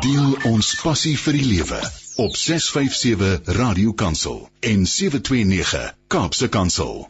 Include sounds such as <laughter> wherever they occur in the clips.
Deel ons passie vir die lewe op 657 Radio Kansel en 729 Kaapse Kansel.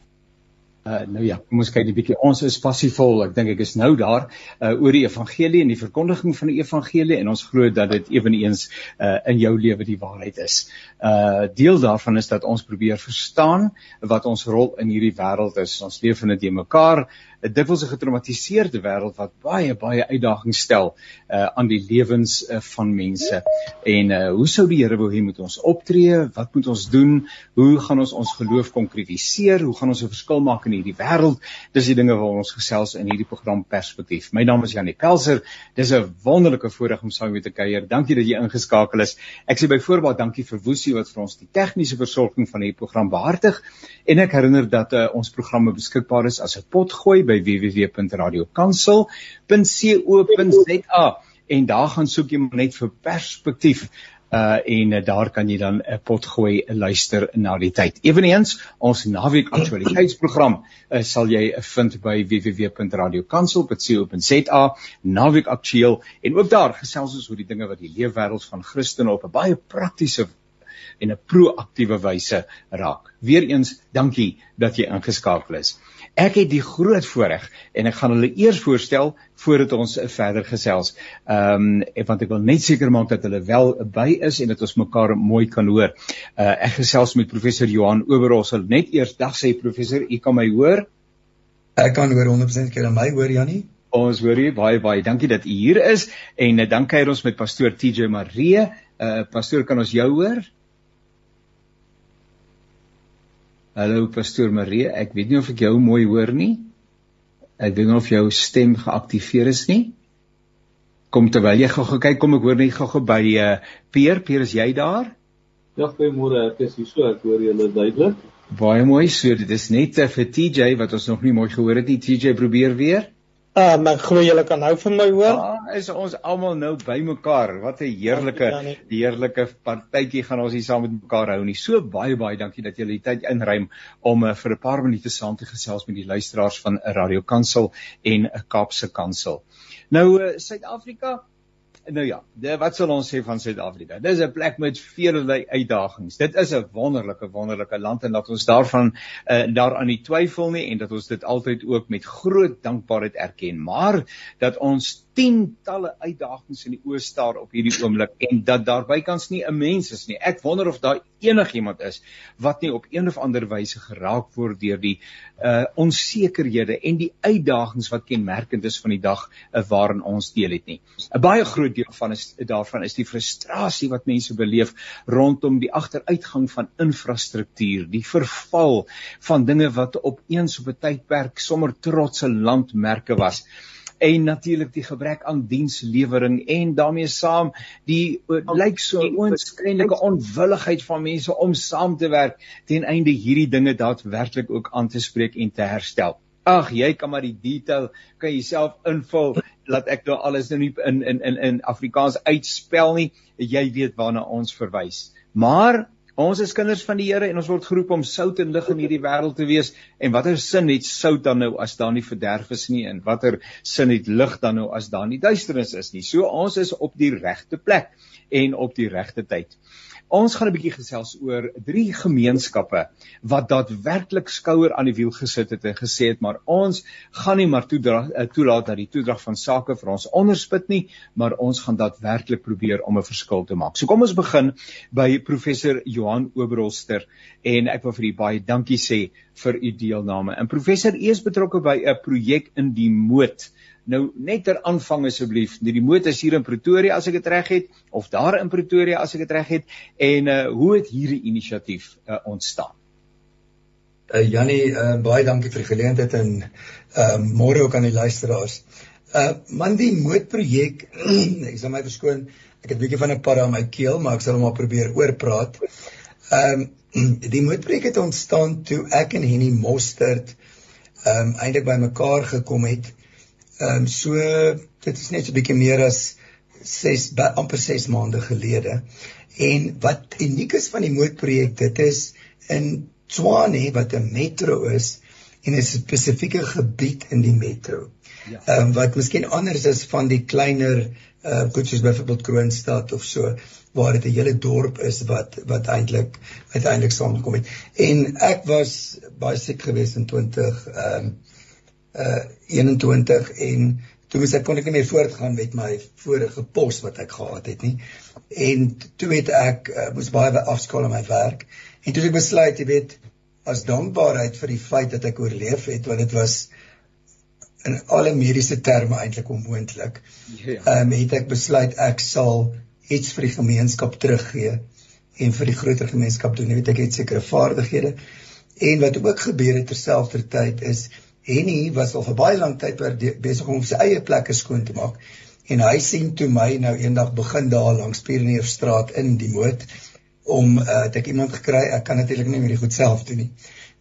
Uh, nou ja, kom ons kyk 'n bietjie. Ons is passievol. Ek dink ek is nou daar uh, oor die evangelie en die verkondiging van die evangelie en ons glo dat dit eweneens uh, in jou lewe die waarheid is. Uh deel daarvan is dat ons probeer verstaan wat ons rol in hierdie wêreld is. Ons leef in dit mekaar 'n dikwels 'n getraumatiseerde wêreld wat baie baie uitdagings stel uh aan die lewens uh, van mense. En uh hoe sou die Here wou hê moet ons optree? Wat moet ons doen? Hoe gaan ons ons geloof konkretiseer? Hoe gaan ons 'n verskil maak in hierdie wêreld? Dis die dinge waaroor ons gesels in hierdie program Perspektief. My naam is Janie Pelser. Dis 'n wonderlike voorreg om saam met te kuier. Dankie dat jy ingeskakel is. Ek sê byvoorbeeld dankie vir Woesie wat vir ons die tegniese versorging van hierdie program behartig. En ek herinner dat uh, ons programme beskikbaar is as 'n potgooi by www.radiokansel.co.za en daar gaan soek jy net vir perspektief uh en uh, daar kan jy dan 'n uh, pot gooi luister na die tyd. Eweneens ons naweek aktualiteitsprogram uh, sal jy vind by www.radiokansel.co.za naweek aktueel en ook daar gesels ons oor die dinge wat die leefwêreld van Christene op 'n baie praktiese en 'n proaktiewe wyse raak. Weereens dankie dat jy ingeskakel is. Ek het die groot voorreg en ek gaan hulle eers voorstel voordat ons verder gesels. Ehm um, want ek wil net seker maak dat hulle wel by is en dat ons mekaar mooi kan hoor. Uh, ek gesels met professor Johan Oberholzer. Net eers dag sê professor, u kan my hoor? Ek kan hoor 100% kan my hoor Jannie? Ons hoor u baie baie. Dankie dat u hier is en uh, dan kuier ons met pastoor TJ Maree. Uh pastoor, kan ons jou hoor? Hallo pastoor Marie, ek weet nie of ek jou mooi hoor nie. Ek weet nie of jou stem geaktiveer is nie. Kom terwyl jy gou kyk, kom ek hoor net gou by uh Peer, Peer is jy daar? Ja, goeiemôre, ek is hier so, ek hoor julle duidelik. Baie mooi, so dit is net uh, vir TJ wat ons nog nie mooi gehoor het nie. TJ probeer weer. Ehm uh, ek glo julle kan nou van my hoor. Ja, is ons almal nou bymekaar. Wat 'n heerlike heerlike partytjie gaan ons hier saam met mekaar hou nie. So baie baie dankie dat julle die tyd inruim om uh, vir 'n paar minute saam te gesels met die luisteraars van Radio Kansel en 'n Kaapse Kansel. Nou uh, Suid-Afrika nou ja, de, wat sal ons sê van Suid-Afrika? Dis 'n plek met vele uitdagings. Dit is 'n wonderlike wonderlike land en dat ons daarvan uh, daaraan nie twyfel nie en dat ons dit altyd ook met groot dankbaarheid erken. Maar dat ons tientalle uitdagings in die oë staar op hierdie oomblik en dat daar bykans nie 'n mens is nie. Ek wonder of daar enigiemand is wat nie op een of ander wyse geraak word deur die uh onsekerhede en die uitdagings wat kenmerkend is van die dag uh, waarin ons deel het nie. 'n Baie groot deel van is daarvan is die frustrasie wat mense beleef rondom die agteruitgang van infrastruktuur, die verval van dinge wat op eens op 'n tydperk sommer trotse landmerke was en natuurlik die gebrek aan dienslewering en daarmee saam die lyk so oënskynlike onwilligheid van mense om saam te werk ten einde hierdie dinge daadwerklik ook aan te spreek en te herstel. Ag, jy kan maar die detail kan jouself invul laat ek nou alles nou nie in in in in Afrikaans uitspel nie. Jy weet waarna ons verwys. Maar Ons is kinders van die Here en ons word geroep om sout en lig in hierdie wêreld te wees. En watter sin het sout dan nou as daar nie verderf is nie en watter sin het lig dan nou as daar nie duisternis is nie? So ons is op die regte plek en op die regte tyd. Ons gaan 'n bietjie gesels oor drie gemeenskappe wat daadwerklik skouer aan die wiel gesit het en gesê het maar ons gaan nie maar eh, toelaat dat die toedrag van sake vir ons onderspit nie, maar ons gaan daadwerklik probeer om 'n verskil te maak. So kom ons begin by professor Johan Oberholster en ek wil vir u baie dankie sê vir u deelname. En professor, u is betrokke by 'n projek in die moed Nou net ter aanvang asseblief, die motor is hier in Pretoria as ek dit reg het of daar in Pretoria as ek dit reg het en uh hoe het hierdie inisiatief uh, ontstaan? Uh Jannie, uh baie dankie vir die geleentheid en uh môre ook aan die luisteraars. Uh man die mootprojek, <clears throat> ek sal my verskoon, ek het 'n bietjie van 'n para in my keel, maar ek sal hom maar probeer oorpraat. Um <clears throat> die mootprojek het ontstaan toe ek en Henny Mostert um eintlik bymekaar gekom het Ehm um, so dit is net so 'n bietjie meer as 6 amper 6 maande gelede. En wat uniek is van die mootprojek, dit is in Tshwane wat 'n metro is, en 'n spesifieke gebied in die metro. Ja. Ehm um, wat miskien anders is van die kleiner uh goed soos byvoorbeeld Kroonstad of so waar dit 'n hele dorp is wat wat eintlik uiteindelik saamgekom het. En ek was baie siek geweest in 20 ehm um, uh 21 en toe moes ek kon ek nie meer voortgaan met my vorige pos wat ek gehad het nie. En toe het ek uh, moes baie afskaal in my werk en toe het ek besluit, jy weet, as dankbaarheid vir die feit dat ek oorleef het want dit was in alle mediese terme eintlik onmoontlik. Ja. Ehm um, het ek besluit ek sal iets vir die gemeenskap teruggee en vir die groter gemeenskap doen. Jy weet ek het sekere vaardighede. En wat ook gebeur het terselfdertyd is Henny was al vir baie lank tyd besig om sy eie plekke skoon te maak. En hy sien toe my nou eendag begin daar langs Pierneefstraat in die moed om uh, het ek iemand gekry, ek kan natuurlik nie meer die goed self doen nie.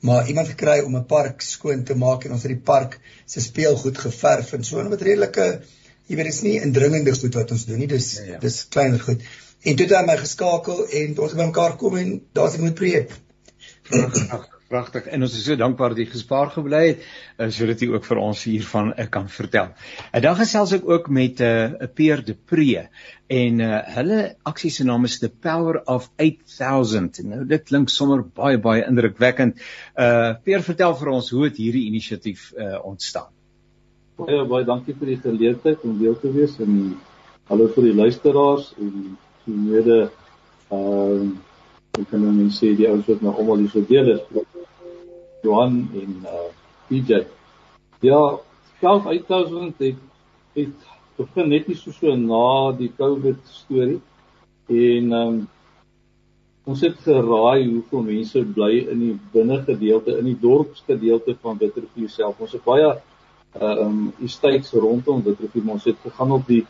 Maar iemand gekry om 'n park skoon te maak en ons het die park se speelgoed geverf en so 'n wat redelike jy weet is nie indringende goed wat ons doen nie, dis ja, ja. dis kleiner goed. En toe het hy my geskakel en ons het by mekaar kom en daar's 'n mooi projek. Pragtig. En ons is so dankbaar dat jy gespaar gebly het uh, sodat jy ook vir ons hiervan uh, kan vertel. En dan gesels ek ook met 'n uh, Peer de Pre en uh, hulle aksie se naam is The Power of 8000. Nou dit klink sommer baie baie indrukwekkend. Uh Peer, vertel vir ons hoe het hierdie inisiatief uh, ontstaan? Baie baie dankie vir die geleentheid om deel te wees en hallo vir die luisteraars en die mede ehm uh, ek kan nou net sê die ouens wat nou almal hier so deel is Johan en uh PJ. Ja, 12000 het het begin net nie so so na die COVID storie en um ons het geraai hoeveel mense bly in die binnegedeelte in die dorpsgedeelte van Witrifuur self. Ons het baie uh um estates rondom Witrifuur. Ons het gegaan op die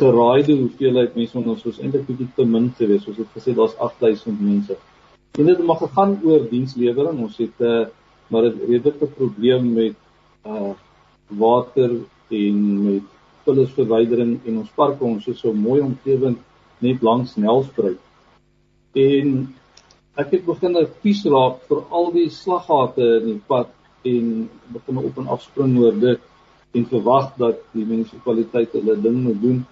geraaide hoeveelheid mense want ons was eintlik bietjie te min geweest. Ons het gesê daar's 8000 mense. En dit mag gegaan oor dienslewering. Ons het 'n uh, maar 'n redelike probleem met uh water en met vullisverwydering en ons parke ons is so mooi omgewing net langs Nelspruit. En ek het begin nou vies raak vir al die slaggate in die pad en begin op en af spring oor dit en verwag dat die munisipaliteit hulle ding moet doen.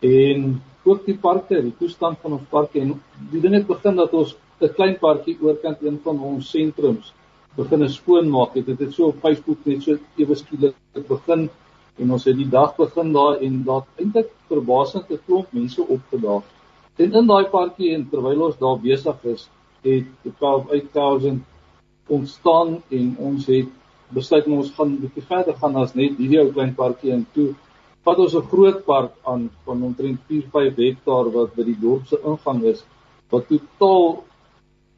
En ook die parke, die toestand van ons parke en die ding het begin dat ons 'n klein parkie oorkant een van ons sentrums begin skoonmaak het. Dit het so op Facebook net so ewe skielik begin en ons het die dag begin daar en daar eintlik verbasend 'n klomp mense opgedaag. En in daai parkie en terwyl ons daar besig is, het die 12000 ontstaan en ons het besluit ons gaan bietjie verder gaan as net hierdie ou klein parkie en toe vat ons 'n groot park aan van omtrent 4-5 hektaar wat by die dorp se ingang is wat totaal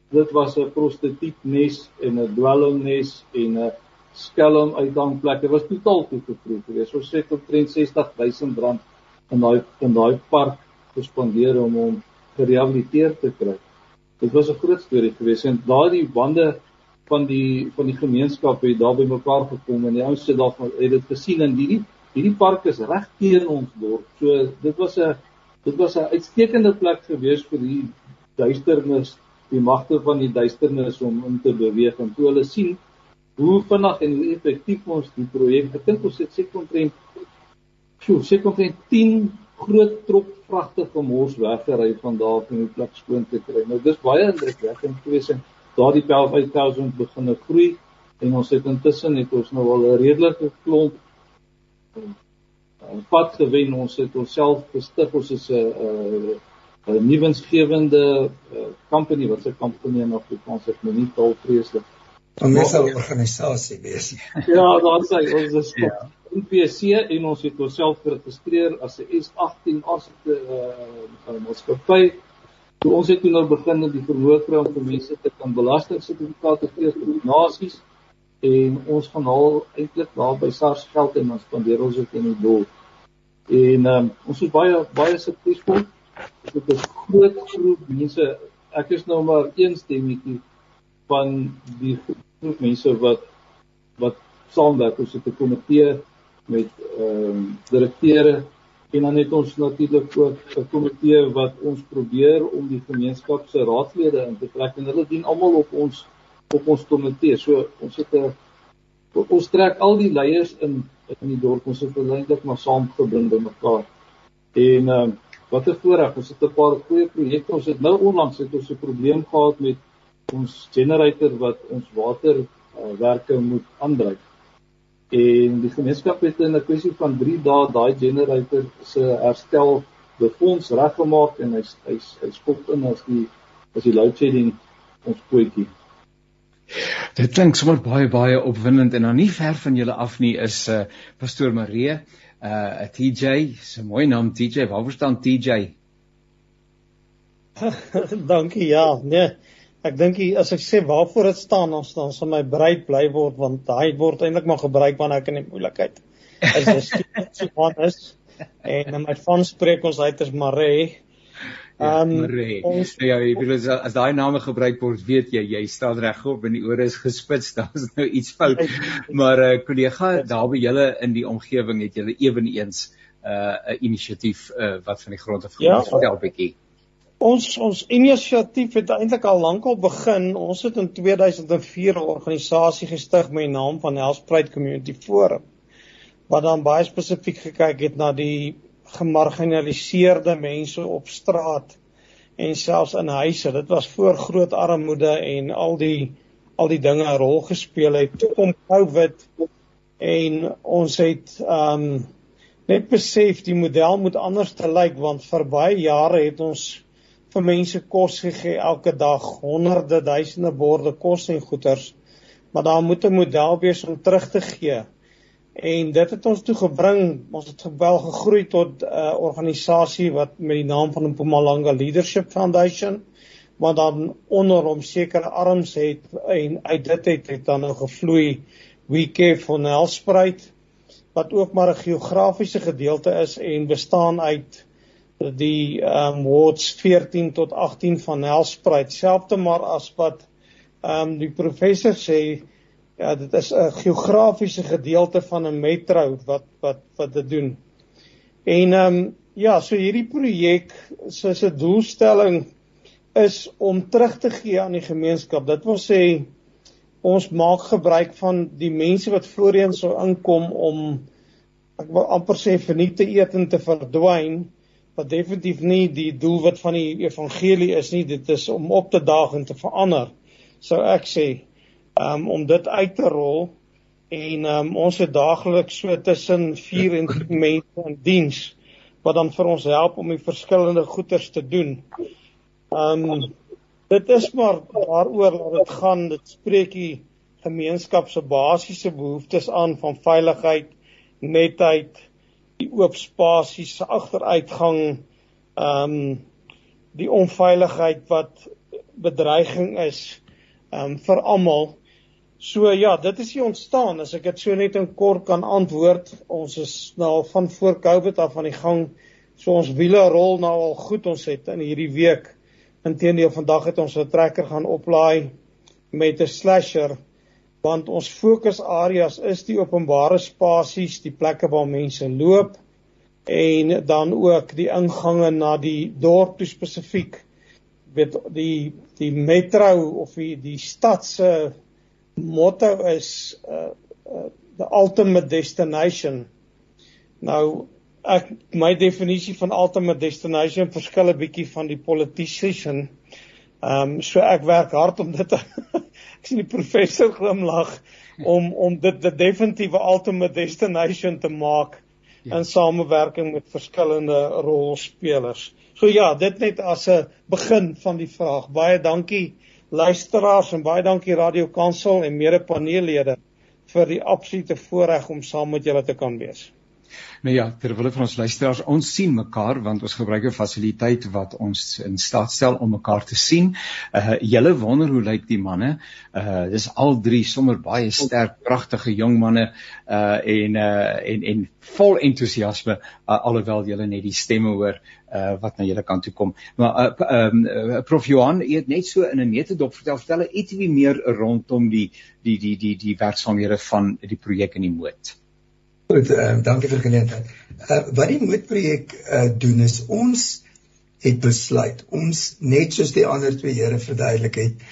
dit was 'n prostituutnes en 'n dwelmnes en 'n skelm uitgangplek. Dit was totaal toegeproef geweest. Ons het omtrent 60000 rand in daai in daai park gespandeer om hom gerehabiliteer te kry. Dit was 'n groot storie geweest en daardie bande van die van die gemeenskap het daar bymekaar gekom en die ouens het daar het dit gesien en hierdie hierdie park is reg teen ons dorp. So dit was 'n dit was 'n uitstekende plek geweest vir die duisternis die magte van die duisternis om in te beweeg en toe hulle sien hoe vinnig en hoe effektief ons die projek ek dink ons het seker omtrent sjoe seker omtrent 10 groot trok vragte gemors weggery van daar van die plek skoon te kry. Nou dis baie indrukwekkend gewees en daardie 12000 begin groei en ons het intussen het ons nou al 'n redelike klomp pad gewen. Ons het onsself gestig ons is 'n uh, 'n nuwensgewende uh, company wat se company in Afrikaans ek nou nie taal vreeslik. 'n Mensel organisasie wees. <laughs> ja, daar sê ons is ja. PC en ons het onsself geregistreer as 'n S18 as 'n uh, maatskappy. Toe ons het nou begin met die verhoog kry om vir mense te kan belastingsertifikate gee vir nasies en ons gaan haal eintlik daar by SARS geld en ons spandeer ons dit in die doel. En um, ons is baie baie suksesvol dit is groot groep mense ek is nou maar een stemmetjie van die groep mense wat wat saamwerk. Ons het 'n komitee met ehm um, direkteure en dan het ons natuurlik ook 'n komitee wat ons probeer om die gemeenskap se raadslede in te trek en hulle dien almal op ons op ons komitee. So ons het 'n ons trek al die leiers in in die dorp. Ons het eintlik maar saam gebring by mekaar. En ehm uh, wat 'n voorreg, ons het 'n paar goeie projekte. Ons het nou onlangs het ons 'n probleem gehad met ons generator wat ons water uh, werke moet aandryf. En die gemeenskap het in 'n kwessie van 3 dae daai generator se herstel befonds reggemaak en hy's hy's hy skop in as die as die load shedding ons pootjie. Dit klink sommer baie baie opwindend en dan nie ver van julle af nie is uh pastoor Marie, uh 'n TJ, so 'n mooi naam TJ. Waar staan TJ? <laughs> Dankie. Ja, nee. Ek dink as ek sê waarvoor dit staan, ons dan sal my bruid bly word want hy word eintlik maar gebruik wanneer ek in die moeilikheid is. Dis <laughs> Johannes en my van spreek ons uit is Marie. Ja, um, ons ja, jy weet as, as daai name gebruik word, weet jy jy staan regop en die ore is gespits, <laughs> daar's nou iets fout. Maar uh, kollega daar by julle in die omgewing het julle eweneens 'n uh, inisiatief uh, wat van die grond af gekom het. Ja, Vertel bietjie. Ons ons inisiatief het eintlik al lankal begin. Ons het in 2004 'n organisasie gestig met die naam van Hellsprite Community Forum wat dan baie spesifiek gekyk het na die gemarginaliseerde mense op straat en selfs in huise. Dit was voor groot armoede en al die al die dinge 'n rol gespeel het. Toe kom COVID en ons het um, net besef die model moet anders te lyk want vir baie jare het ons vir mense kos gegee elke dag, honderde duisende borde kos en goeders. Maar daar moet 'n model wees om terug te gee en dit het ons toe gebring. Ons het wel gegroei tot 'n uh, organisasie wat met die naam van Mpumalanga Leadership Foundation wat dan onder hom sekere arms het en uit dit het het dan nou gevloei WeCare for Nelspruit wat ook maar 'n geografiese gedeelte is en bestaan uit die um, wards 14 tot 18 van Nelspruit. Selfs te maar as wat um, die professor sê Ja, dit is 'n geografiese gedeelte van 'n metro wat wat wat dit doen. En ehm um, ja, so hierdie projek se se doelstelling is om terug te gee aan die gemeenskap. Dit wil sê ons maak gebruik van die mense wat voorheen sou inkom om ek wil amper sê verniet te eet en te verdwyn wat definitief nie die doelwit van die evangelie is nie. Dit is om op te daag en te verander. Sou ek sê um, om dit uit te rol en um, ons het daagliks so tussen 4 en 10 mense in diens wat dan vir ons help om die verskillende goeders te doen. Um dit is maar waaroor dat dit gaan, dit spreek die gemeenskap se basiese behoeftes aan van veiligheid, netheid, die oop spasies, agteruitgang, um die onveiligheid wat bedreiging is um vir almal So ja, dit is hier ontstaan. As ek dit so net in kort kan antwoord, ons is nou al van voor Covid af aan die gang. So ons wiele rol nou al goed. Ons het in hierdie week intedeel vandag het ons 'n trekker gaan oplaai met 'n slasher want ons fokusareas is die openbare spasies, die plekke waar mense loop en dan ook die ingange na die dorp toe spesifiek. Weet die die metro of die die stad se motto is uh, uh the ultimate destination. Nou ek my definisie van ultimate destination verskil 'n bietjie van die politician. Ehm um, so ek werk hard om dit <laughs> ek sien die professor glimlag om om dit die definitiewe ultimate destination te maak ja. in samewerking met verskillende rolspelers. So ja, dit net as 'n begin van die vraag. Baie dankie luisteraars en baie dankie Radio Kansel en mede paneellede vir die absolute voorreg om saam met julle te kan wees. Nou ja, terwyl ons luisteraars, ons sien mekaar want ons gebruik 'n fasiliteit wat ons in staat stel om mekaar te sien. Uh julle wonder hoe lyk die manne? Uh dis al drie sommer baie sterk, pragtige jong manne uh en uh en en vol entoesiasme uh, alhoewel julle net die stemme hoor uh wat na julle kant toe kom. Maar uh ehm uh, Prof Johan, jy het net so in 'n nette dop vertel, vertel ietsie meer rondom die die die die die werksaamhede van die projek in die moed. Goed, uh, dankie vir geleentheid. Uh wat die moed projek uh doen is ons het besluit ons net soos die ander twee here verduidelik het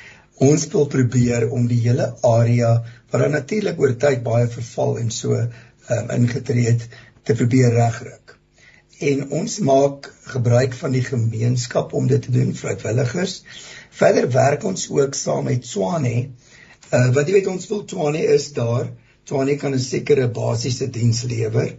ons wil probeer om die hele area wat dan natuurlik oor tyd baie verval en so um, ingetree het te probeer regryk. En ons maak gebruik van die gemeenskap om dit te doen, vrywilligers. Verder werk ons ook saam met Swane. Uh wat jy weet ons wil Swane is daar. Swane kan 'n sekere basiese diens lewer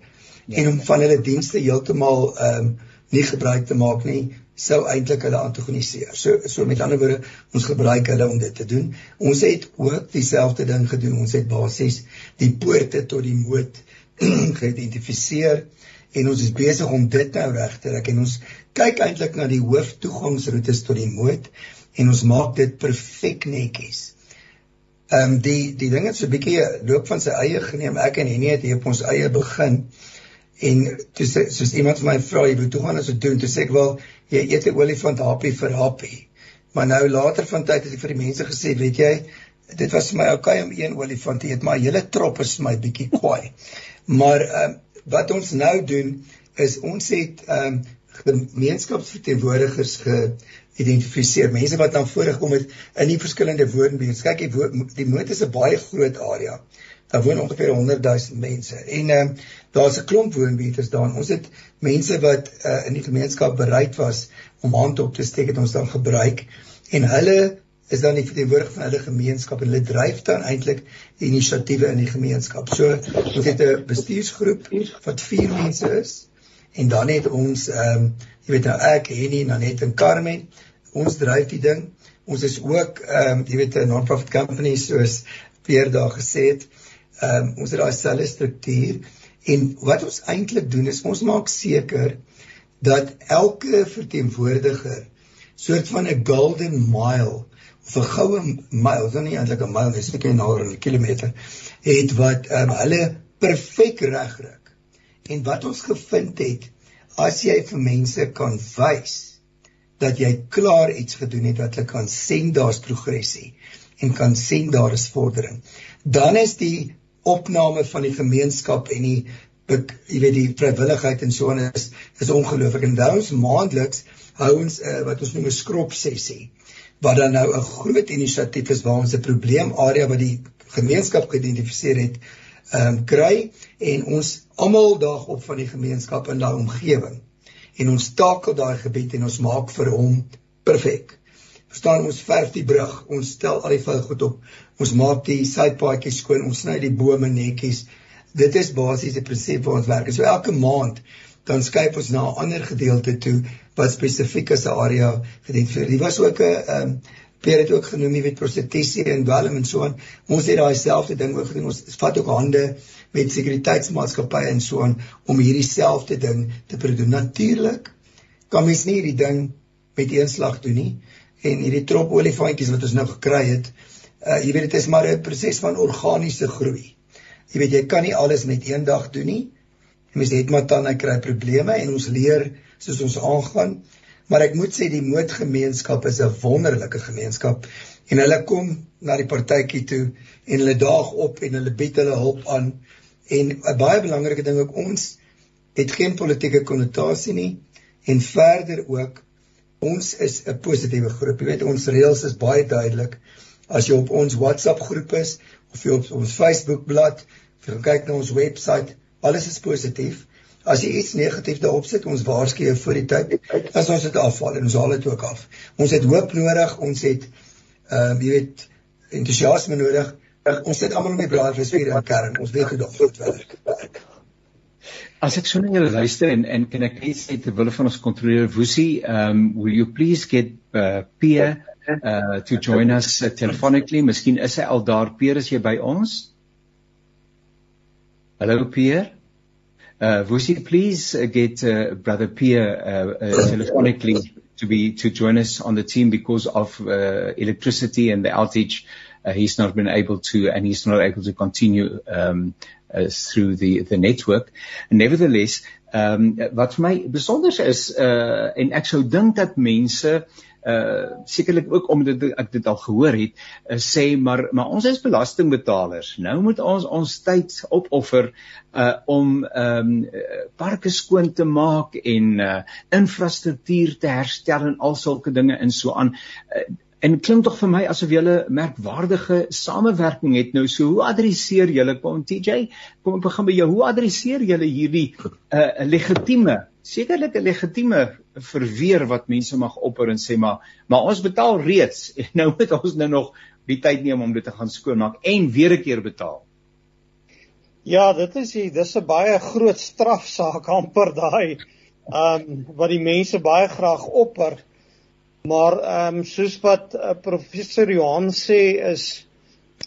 ja. en om van hulle dienste heeltemal ehm um, nie gebruik te maak nie, sou eintlik hulle antagoniseer. So so met ander woorde, ons gebruik hulle om dit te doen. Ons het ook dieselfde ding gedoen. Ons het basies die poorte tot die moed <clears throat> geïdentifiseer en ons is besig om dit nou reg te kry. En ons kyk eintlik na die hooftoegangsroetes tot die moed en ons maak dit perfek netjies. Ehm um, die die ding het so 'n bietjie loop van sy eie geneem. Ek en Henie het hier op ons eie begin. En dis soos iemand vir my vra, jy moet toe gaan as dit doen. Toe sê ek wel, jy eet 'n olifant happie vir happie. Maar nou later van tyd het ek vir die mense gesê, weet jy, dit was vir my okay om een olifant te eet, maar hele trop is my bietjie kwaai. <laughs> Maar ehm um, wat ons nou doen is ons het ehm um, gemeenskapsverteenwoordigers geïdentifiseer. Mense wat dan voorgekom het in die verskillende woonbuurte. Kyk, die, die moed is 'n baie groot area. Daar woon ongeveer 100 000 mense. En ehm um, daar's 'n klomp woonbuurte daar. Ons het mense wat uh, in die gemeenskap bereid was om hand op te steek het ons dan gebruik en hulle is dan die verteenwoordiger van hulle gemeenskap en hulle dryf dan eintlik inisiatiewe in die gemeenskap. So ons het 'n bestuursgroep wat 4 mense is en dan het ons ehm um, jy weet nou ek, Henny, Nanet en Carmen. Ons dryf die ding. Ons is ook ehm um, jy weet 'n non-profit company soos Pierre daar gesê het. Ehm um, ons het daai selfde struktuur en wat ons eintlik doen is ons maak seker dat elke verteenwoordiger soort van 'n golden mile of 'n goue mile, is nie eintlik 'n mile, dit is net 'n kilometer, het wat ehm um, hulle perfek regryk. En wat ons gevind het, as jy vir mense kan wys dat jy klaar iets gedoen het wat hulle kan sien daar's progressie en kan sien daar is vordering, dan is die opname van die gemeenskap en die jy weet die vrywilligheid en so aan is is ongelooflik. En nou ons maandeliks hou ons uh, wat ons noem 'n skrop sessie wat dan nou 'n groot inisiatief is waar ons 'n probleemarea wat die gemeenskap geïdentifiseer het ehm um, kry en ons almal daag op van die gemeenskap in daai omgewing en ons takel daai gebied en ons maak vir hom perfek verstaan ons verf die brug, ons stel al die vuil goed op, ons maak die sypaadjies skoon, ons sny die bome netjies. Dit is basies die prinsip waar ons werk. So elke maand dan skuif ons na 'n ander gedeelte toe wat spesifiek is 'n area geïdentifiseer. Dit was ook 'n ehm um, Pierre het ook genoem jy weet prostitusie en dwelm en so aan. Ons het daai selfde ding ook gedoen. Ons vat ook hande met sekuriteitsmaatskappye en so aan om hierdie selfde ding te probeer. Natuurlik kan mens nie hierdie ding met een slag doen nie en hierdie trop olifantjies wat ons nou gekry het, uh jy weet dit is maar 'n proses van organiese groei. Jy weet jy kan nie alles net eendag doen nie. Mens het maar dan kry probleme en ons leer soos ons aangaan. Maar ek moet sê die moedgemeenskap is 'n wonderlike gemeenskap en hulle kom na die partytjie toe en hulle daag op en hulle bied hulle hulp aan. En 'n baie belangrike ding ook ons het geen politieke konnotasie nie en verder ook ons is 'n positiewe groep. Jy weet ons reëls is baie duidelik. As jy op ons WhatsApp groep is of jy op ons Facebook bladsy, jy kyk na ons webwerf, alles is positief. As jy iets negatief daarop sit, ons waarsku jou voor die tyd, as ons dit afval ons haal dit ook af. Ons het hoop nodig, ons het ehm uh, jy weet entoesiasme nodig. Ons sit almal om die braaivleisvuur in kern. Ons weet hoe dit werk. As ek so na julle luister en en kan ek net sê ter wille van ons kontroleer Woesie, um will you please get uh, Pierre uh to join us uh, telephonically? Miskien is hy al daar. Pierre, is jy by ons? Hallo Pierre. Uh Woesie, please uh, get uh, brother Pierre uh, uh, telephonically to be to join us on the team because of uh, electricity and the outage. Uh, he's not been able to and he's not able to continue um uh, through the the network. Nevertheless, um, wat my besonder is uh en ek sou dink dat mense uh sekerlik ook omdat ek dit al gehoor het uh, sê maar maar ons is belastingbetalers nou moet ons ons tyd opoffer uh om ehm um, parke skoon te maak en uh infrastruktuur te herstel en al sulke dinge en so aan uh, En klink tog vir my asof julle merkwaardige samewerking het nou. So hoe adresseer julle kom TJ? Kom ek begin by jou. Hoe adresseer julle hierdie 'n uh, legitieme, sekerlik 'n legitieme verweer wat mense mag opper en sê maar maar ons betaal reeds <laughs> en nou moet ons nou nog die tyd neem om dit te gaan skoonmaak en weer 'n keer betaal. Ja, dit is die dis 'n baie groot strafsaak amper daai. Ehm um, wat die mense baie graag opper. Maar ehm um, soos wat uh, professor Johan sê is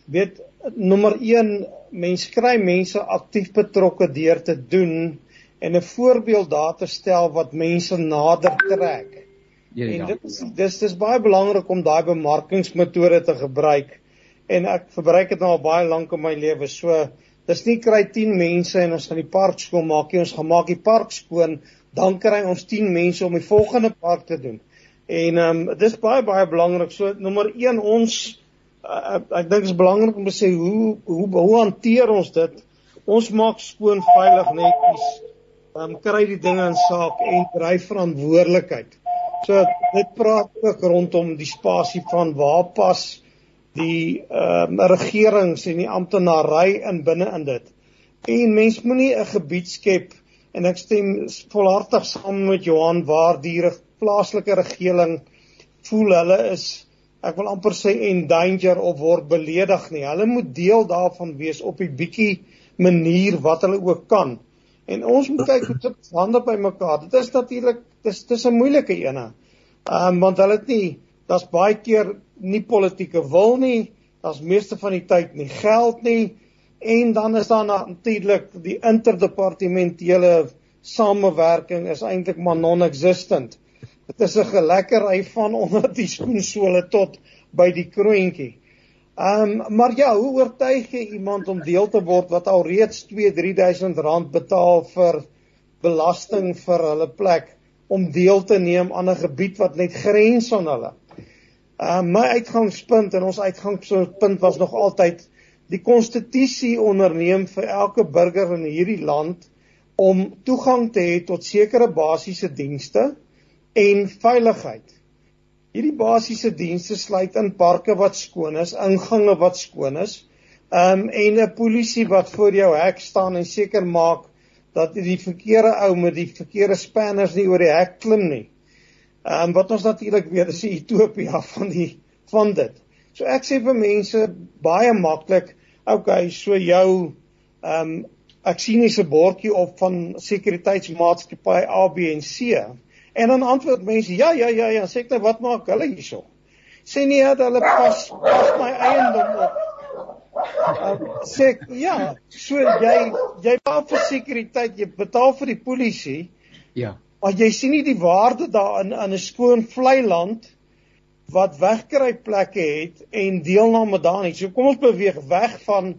weet nommer 1 mense kry mense aktief betrokke deur te doen en 'n voorbeeld daar te stel wat mense nader trek. Ja, ja. En dit is dis dis baie belangrik om daai bemarkingsmetode te gebruik. En ek gebruik dit nou al baie lank in my lewe. So dis nie kry 10 mense en ons gaan die park skoon maak nie. Ons gaan maak die park skoon, dan kry ons 10 mense om die volgende park te doen. En ehm um, dis baie baie belangrik. So nommer 1 ons uh, ek dink dit is belangrik om te sê hoe hoe hoe hanteer ons dit? Ons maak skoon veilig netjies um, kry die dinge in saak en kry verantwoordelikheid. So dit praat ook rondom die spasie van waar pas die ehm um, regerings en die amptenary in binne in dit. En mens moenie 'n gebied skep en ek stem volhartig saam met Johan waar die plaaslike regering voel hulle is ek wil amper sê en danger of word beledig nie. Hulle moet deel daarvan wees op die bietjie manier wat hulle ook kan. En ons moet kyk hoe dit hande by mekaar. Dit is natuurlik dis dis 'n moeilike ene. Ehm um, want hulle het nie daar's baie keer nie politieke wil nie. Daar's meeste van die tyd nie geld nie. En dan is daar natuurlik die interdepartementele samewerking is eintlik maar non-existent. Dit is 'n gelekkery van <laughs> onder die skoensole tot by die kroontjie. Ehm um, maar ja, hoe oortuig jy iemand om deel te word wat al reeds 2-3000 rand betaal vir belasting vir hulle plek om deel te neem aan 'n gebied wat net grens aan hulle. Ehm uh, my uitgangspunt en ons uitgangspunt was nog altyd die konstitusie onderneem vir elke burger in hierdie land om toegang te hê tot sekere basiese dienste en veiligheid. Hierdie basiese dienste sluit in parke wat skoon is, ingange wat skoon is, um en 'n polisie wat voor jou hek staan en seker maak dat die verkeerde ou met die verkeerde spanners nie oor die hek klim nie. Um wat ons natuurlik weet is die Ethiopië <laughs> van die van dit. So ek sê vir mense baie maklik, okay, so jou um ek sien hier 'n bordjie op van sekuriteitsmaatskappy A B en C. En dan antwoord mense, ja, ja, ja, ja, sê ek net wat maak hulle hierso? Sê nie dat hulle pas pas my eiendom op. Uh, sê ek, ja, so jy jy betaal vir sekuriteit, jy betaal vir die polisie. Ja. Maar jy sien nie die waarde daarin in 'n skoon vlei land wat wegkry plekke het en deelname daarin nie. So kom ons beweeg weg van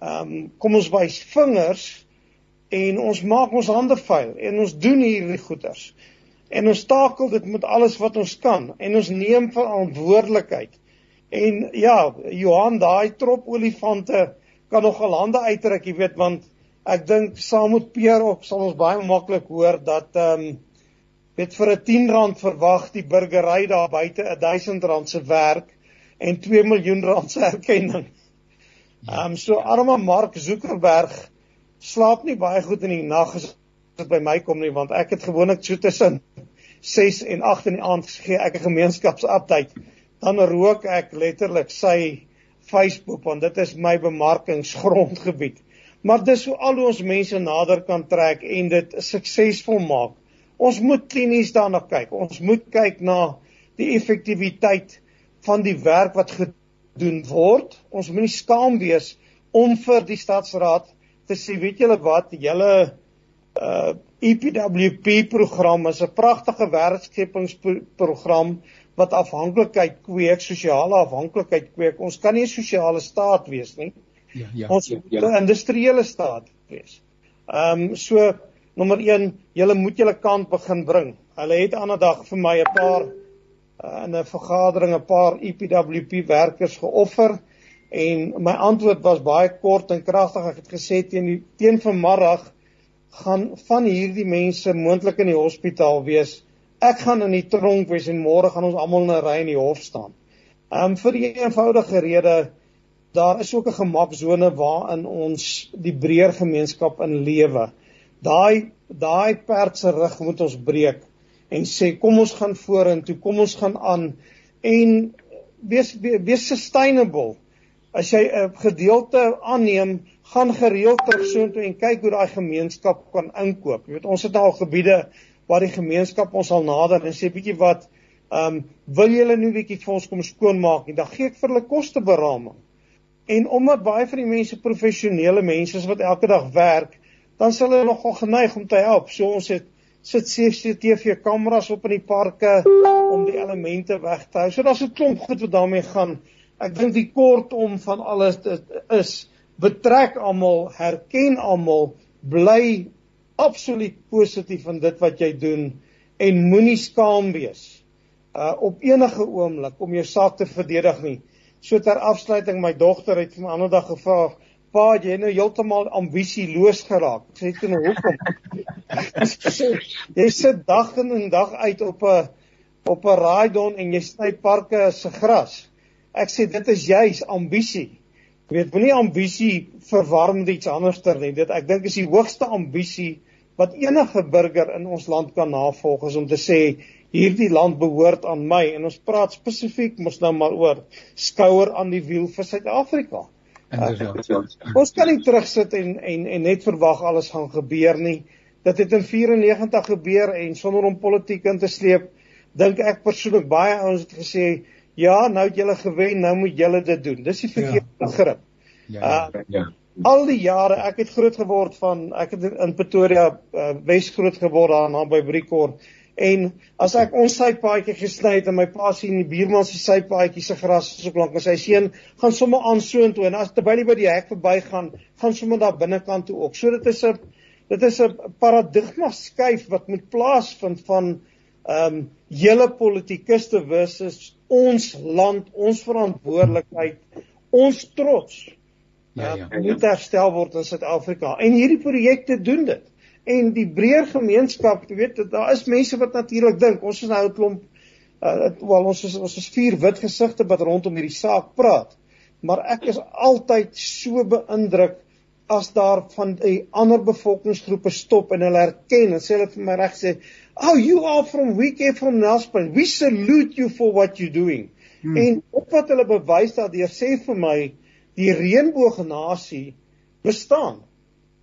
ehm um, kom ons wys vingers en ons maak ons hande vuil en ons doen hierdie goeders en ons takel dit met alles wat ons kan en ons neem verantwoordelikheid. En ja, Johan, daai trop olifante kan nog al hande uitruk, jy weet, want ek dink saam met Peer op sal ons baie maklik hoor dat ehm um, weet vir 'n 10 rand verwag die burgery daar buite 'n 1000 rand se werk en 2 miljoen rand se erkenning. Ehm um, so arme Mark Zuckerberg slaap nie baie goed in die nag as dit by my kom nie want ek het gewoonlik so tussen 6 en 8 in die aand gee ek 'n gemeenskapsupdate. Dan rook ek letterlik sy Facebook want dit is my bemarkingsgrondgebied. Maar dis hoe al ons mense nader kan trek en dit suksesvol maak. Ons moet klinies daarna kyk. Ons moet kyk na die effektiwiteit van die werk wat gedoen word. Ons moenie skaam wees om vir die stadsraad te sê weet julle wat? Julle uh EPWP program is 'n pragtige werkskepingsprogram wat afhanklikheid kweek, sosiale afhanklikheid kweek. Ons kan nie 'n sosiale staat wees nie. Ja, ja. Ons ja, moet 'n ja. industriële staat wees. Ehm um, so nommer 1, julle moet julle kant begin bring. Hulle het ander dag vir my 'n paar uh, in 'n vergadering 'n paar EPWP werkers geoffer en my antwoord was baie kort en kragtig. Ek het gesê teen die teen vanmiddag gaan van hierdie mense moontlik in die hospitaal wees. Ek gaan in die tronk wees en môre gaan ons almal in 'n ry in die hof staan. Um vir die eenvoudige rede daar is ook 'n gemaksone waarin ons die breër gemeenskap in lewe. Daai daai perd se rug moet ons breek en sê kom ons gaan vorentoe, kom ons gaan aan en wees wees sustainable. As jy 'n gedeelte aanneem, gaan gereeld terug soontoe en kyk hoe daai gemeenskap kan inkoop. Jy weet ons het al gebiede waar die gemeenskap ons al nader en sê bietjie wat ehm um, wil julle nou bietjie vir ons kom skoonmaak en dan gee ek vir hulle kosteberaming. En omdat baie van die mense professionele mense is wat elke dag werk, dan sal hulle nogal geneig om te help. So ons het sit CCTV kameras op in die parke om die elemente weg te hou. So daar's 'n klomp goed wat daarmee gaan. Ek dink die kortom van alles is betrek almal, herken almal, bly absoluut positief in dit wat jy doen en moenie skaam wees uh op enige oomblik om jou saak te verdedig nie. So ter afsluiting, my dogter het my ander dag gevra, "Pa, jy nou heeltemal ambisieloos geraak." Ek sê toe nou hoekom? <laughs> jy sit dag in en dag uit op 'n op 'n raaidon en jy sny parke se gras. Ek sê dit is juis ambisie. Jy weet, moenie ambisie verwarm met iets anderster nie. Dit ek dink is die hoogste ambisie wat enige burger in ons land kan navolg is om te sê hierdie land behoort aan my en ons praat spesifiek mos nou maar oor skouer aan die wiel vir Suid-Afrika. Uh, ons kan nie terugsit en en en net verwag alles gaan gebeur nie. Dit het in 94 gebeur en sonder om politiek in te sleep, dink ek persoonlik baie ouens het gesê, ja, nou het julle gewen, nou moet julle dit doen. Dis die verkeerde ja. begrip. Ja, ja. Uh, ja. Al die jare, ek het groot geword van ek het in Pretoria uh, Wes groot geword daar naby Briekort en as ek ons sypaadjie gesny het en my pa sien die buurman se sypaadjie se gras is op lank en sy seun gaan sommer aan soontoe en as terwyl hy by die hek verbygaan, gaan sommer daar binnekant toe ook. So dit is 'n dit is 'n paradigma skuif wat moet plaasvind van ehm um, hele politikuste versus ons land, ons verantwoordelikheid, ons trots. Ja, ja, ja. moet herstel word in Suid-Afrika. En hierdie projekte doen dit. En die breër gemeenskap, jy weet, daar is mense wat natuurlik dink ons is nou 'n klomp uh wel ons is ons is vier wit gesigte wat rondom hierdie saak praat. Maar ek is altyd so beïndruk as daar van die ander bevolkingsgroepe stop en hulle erken en sê hulle vir my reg sê, "Oh, you are from we came from Nelspruit. We salute you for what you're doing." Hmm. En op wat hulle bewys daardeur sê vir my die reënboognasie bestaan.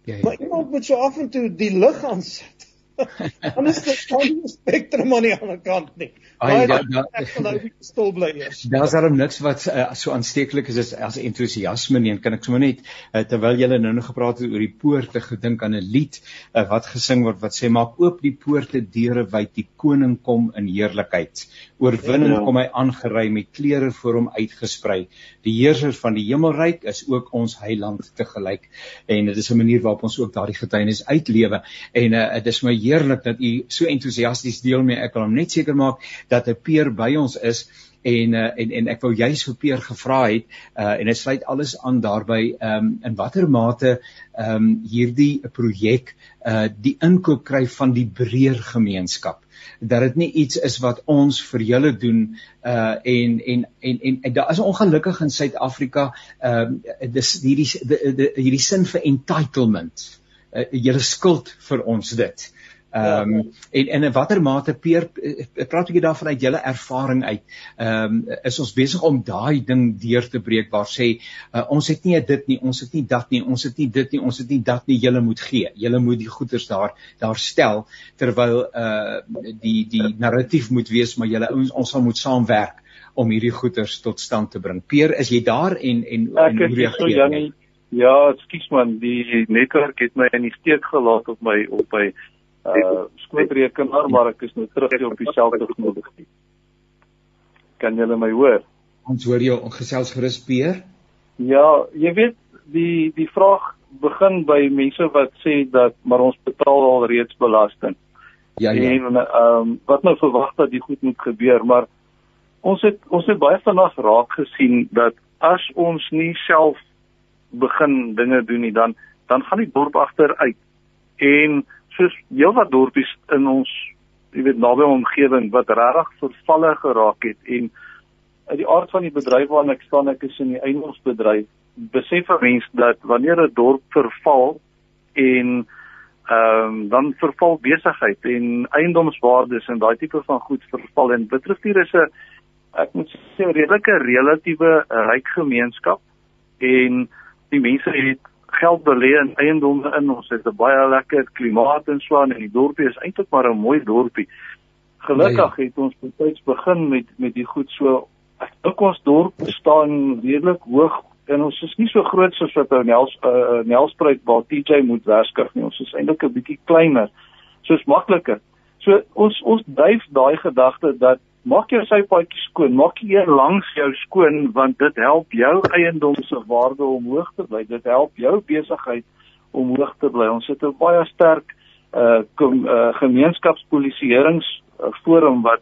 Ja, ja. Maar iemand moet so af en toe die lig aan sit. Anders is dit nie 'n spektrum aan die ander kant nie. Ai ja, ja. Ek sal nou stil bly eers. Daar's daar niks wat uh, so aansteeklik is as, as entoesiasme nie. En kan ek sommer net uh, terwyl julle nou nog gepraat het oor die poorte gedink aan 'n lied uh, wat gesing word wat sê maak oop die poorte deure wyd die koning kom in heerlikheid. Oorwinning ja. kom hy aangery met klere voor hom uitgesprei. Die heerser van die hemelryk is ook ons heiland te gelyk. En dit is 'n manier waarop ons ook daardie getuienis uitlewe. En uh, dit is my heerlik dat u so entoesiasties deel mee. Ek wil hom net seker maak dat 'n peer by ons is en uh, en en ek wou juis vir Peer gevra het uh, en dit sluit alles aan daarbey um, in watter mate um, hierdie projek uh, die inkoop kry van die breër gemeenskap dat dit nie iets is wat ons vir julle doen uh en en en en, en daar is ongelukkig in Suid-Afrika ehm uh, dis hierdie hierdie sin vir entitlement uh, julle skuld vir ons dit. Ehm um, en, en in watter mate peer praat ek daarvan uit julle ervaring uit. Ehm um, is ons besig om daai ding deur te breek waar sê uh, ons het nie dit nie, ons het nie dat nie, ons het nie dit nie, ons het nie dat nie, julle moet gee. Julle moet die goederes daar daar stel terwyl uh die die narratief moet wees maar julle ons ons sal moet saamwerk om hierdie goederes tot stand te bring. Peer, is jy daar en en hoe reageer jy? Ja, ekskuus man, die netwerk het my in die steek gelaat op my op my uh skootrekenaar maar ek is nou terug hier op dieselfde genoeg. Kan julle my hoor? Ons hoor jou gesels gerus Peer. Ja, jy weet die die vraag begin by mense wat sê dat maar ons betaal al reeds belasting. Ja ja. En ehm um, wat nou verwag dat die goed moet gebeur, maar ons het ons het baie vinnig raak gesien dat as ons nie self begin dinge doen nie dan dan gaan die dorp agteruit. En soos heelwat dorpies in ons jy weet naby omgewing wat regtig vervalle geraak het en uit die aard van die bedryf waarna ek staan, ek is in die eiendomsbedryf, besef 'n mens dat wanneer 'n dorp verval en ehm um, dan verval besigheid en eiendomswaardes en daai tipe van goed verval en Witrifuur is 'n ek moet sê 'n redelike relatiewe ryk gemeenskap en die mense het geld belê in eiendomme in ons het 'n baie lekker klimaat en so aan en die dorpie is eintlik maar 'n mooi dorpie. Gelukkig ja, ja. het ons betyds begin met met die goed so ek dink ons dorp staan redelik hoog en ons is nie so groot soos wat ou Nels uh, Nelspruit waar TJ moet werskaf nie. Ons is eintlik 'n bietjie kleiner. So is makliker. So ons ons dryf daai gedagte dat maak jou sypaadjie skoon, maak jy langs jou skoon want dit help jou eiendom se waarde omhoog te bly. Dit help jou besigheid om hoog te bly. Ons het 'n baie sterk uh, kom, uh gemeenskapspolisieerings uh, forum wat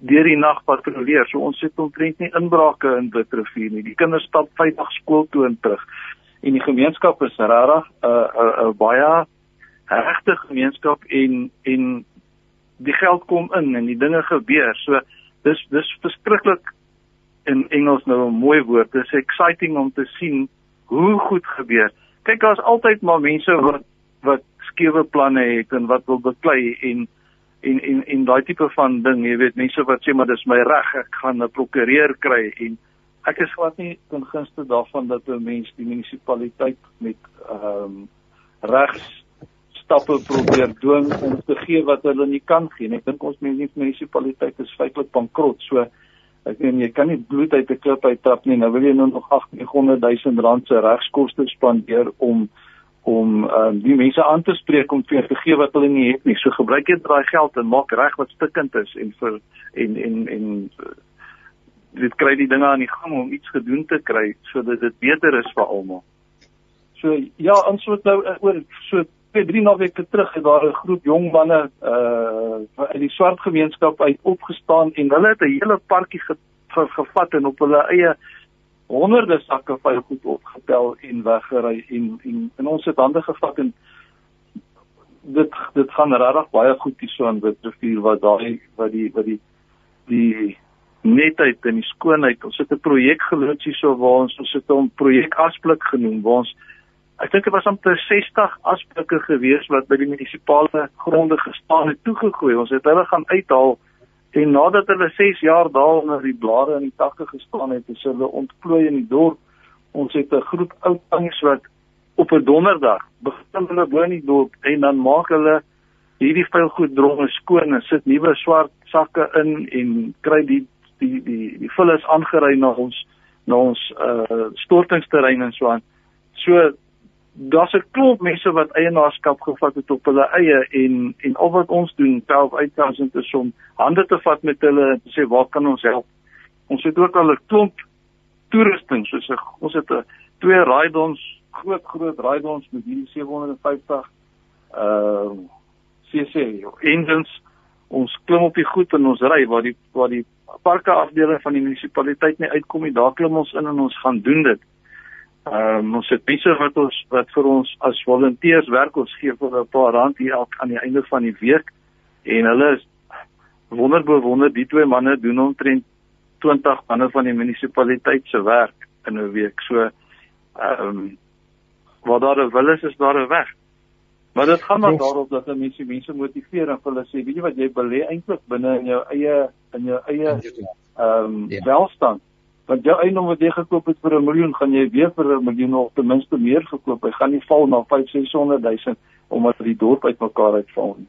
deur die nag patrolleer. So ons het omtrent nie inbrake in Witrifuur nie. Die kinders stap veilig skool toe en terug. En die gemeenskap is regtig 'n uh, 'n uh, uh, baie regte gemeenskap en en die geld kom in en die dinge gebeur. So dis dis verskriklik in Engels nou 'n mooi woord. Dis exciting om te sien hoe goed gebeur. Kyk, daar's altyd maar mense wat wat skewe planne het en wat wil beklei en en en en daai tipe van ding, jy weet, mense wat sê maar dis my reg, ek gaan 'n prokureur kry en ek is glad nie ten gunste daarvan dat 'n mens die munisipaliteit met ehm um, regs stappe probeer dwing om te gee wat hulle nie kan gee nie. Ek dink ons munisipaliteit is feitelik bankrot. So ek meen jy kan nie bloed uit 'n klip uittap nie. Nou wil jy nou nog 800 000 rand se regskoste spandeer om om uh, die mense aan te spreek om vir te gee wat hulle nie het nie. So gebruik jy daai geld en maak reg wat stikkend is en vir en en en uh, dit kry die dinge aan die gang om iets gedoen te kry sodat dit beter is vir almal. So ja, ons moet nou uh, oor so 2 3 naweke terug het daar 'n groep jong manne uh uit die swart gemeenskap uit opgestaan en hulle het 'n hele parkie ge, ge, gevat en op hulle eie honderde sakke vuil goed opgetel en weggery en en in ons het hande gevat en dit dit gaan regtig baie goed hier so aan Witrifuur wat daai wat die wat die die netheid en die skoonheid ons het 'n projek geloods hier so waar ons ons het hom projek Asblik genoem waar ons ek dink dit was omtrent 60 asblikke gewees wat by die munisipale gronde gestaan het toegegooi ons het hulle gaan uithaal En nadat hulle 6 jaar daar onder die blare en die takke gestaan het, is hulle ontplooi in die dorp. Ons het 'n groep ou tannies wat op 'n donderdag begin hulle bo in die dorp en dan maak hulle hierdie vuil goed dromme skoon en sit nuwe swart sakke in en kry die die die die vullis aangery na ons na ons uh stortingsterrein en so aan. So daar's 'n klomp mense wat eienaarskap gevat het op hulle eie en en al wat ons doen 12000 is om hande te vat met hulle en te sê waar kan ons help? Ons het ook al 'n klomp toerusting soos 'n ons het 'n twee raaidons, groot groot raaidons met hierdie 750 uh CC engines. Ons klim op die goed en ons ry waar die waar die parke afdeling van die munisipaliteit nie uitkom nie. Daar klim ons in en ons gaan doen dit. Ehm um, ons het mense wat ons wat vir ons as volonteërs werk, ons gee vir 'n paar rand hier elk aan die einde van die week en hulle is wonderbo wonder die twee manne doen omtrent 20 manne van die munisipaliteit se werk in 'n week. So ehm um, waar daar 'n wil is, is daar 'n weg. Maar dit gaan maar daarop dat mense mense motiveer en hulle sê, weet jy wat jy belê eintlik binne in jou eie in jou eie ehm um, ja. welstand want jou eiendom wat jy gekoop het vir 'n miljoen gaan jy weer vir 'n miljoen of ten minste meer verkoop. Hy gaan nie val na 5 600 000 omdat die dorp uitmekaar uitval nie.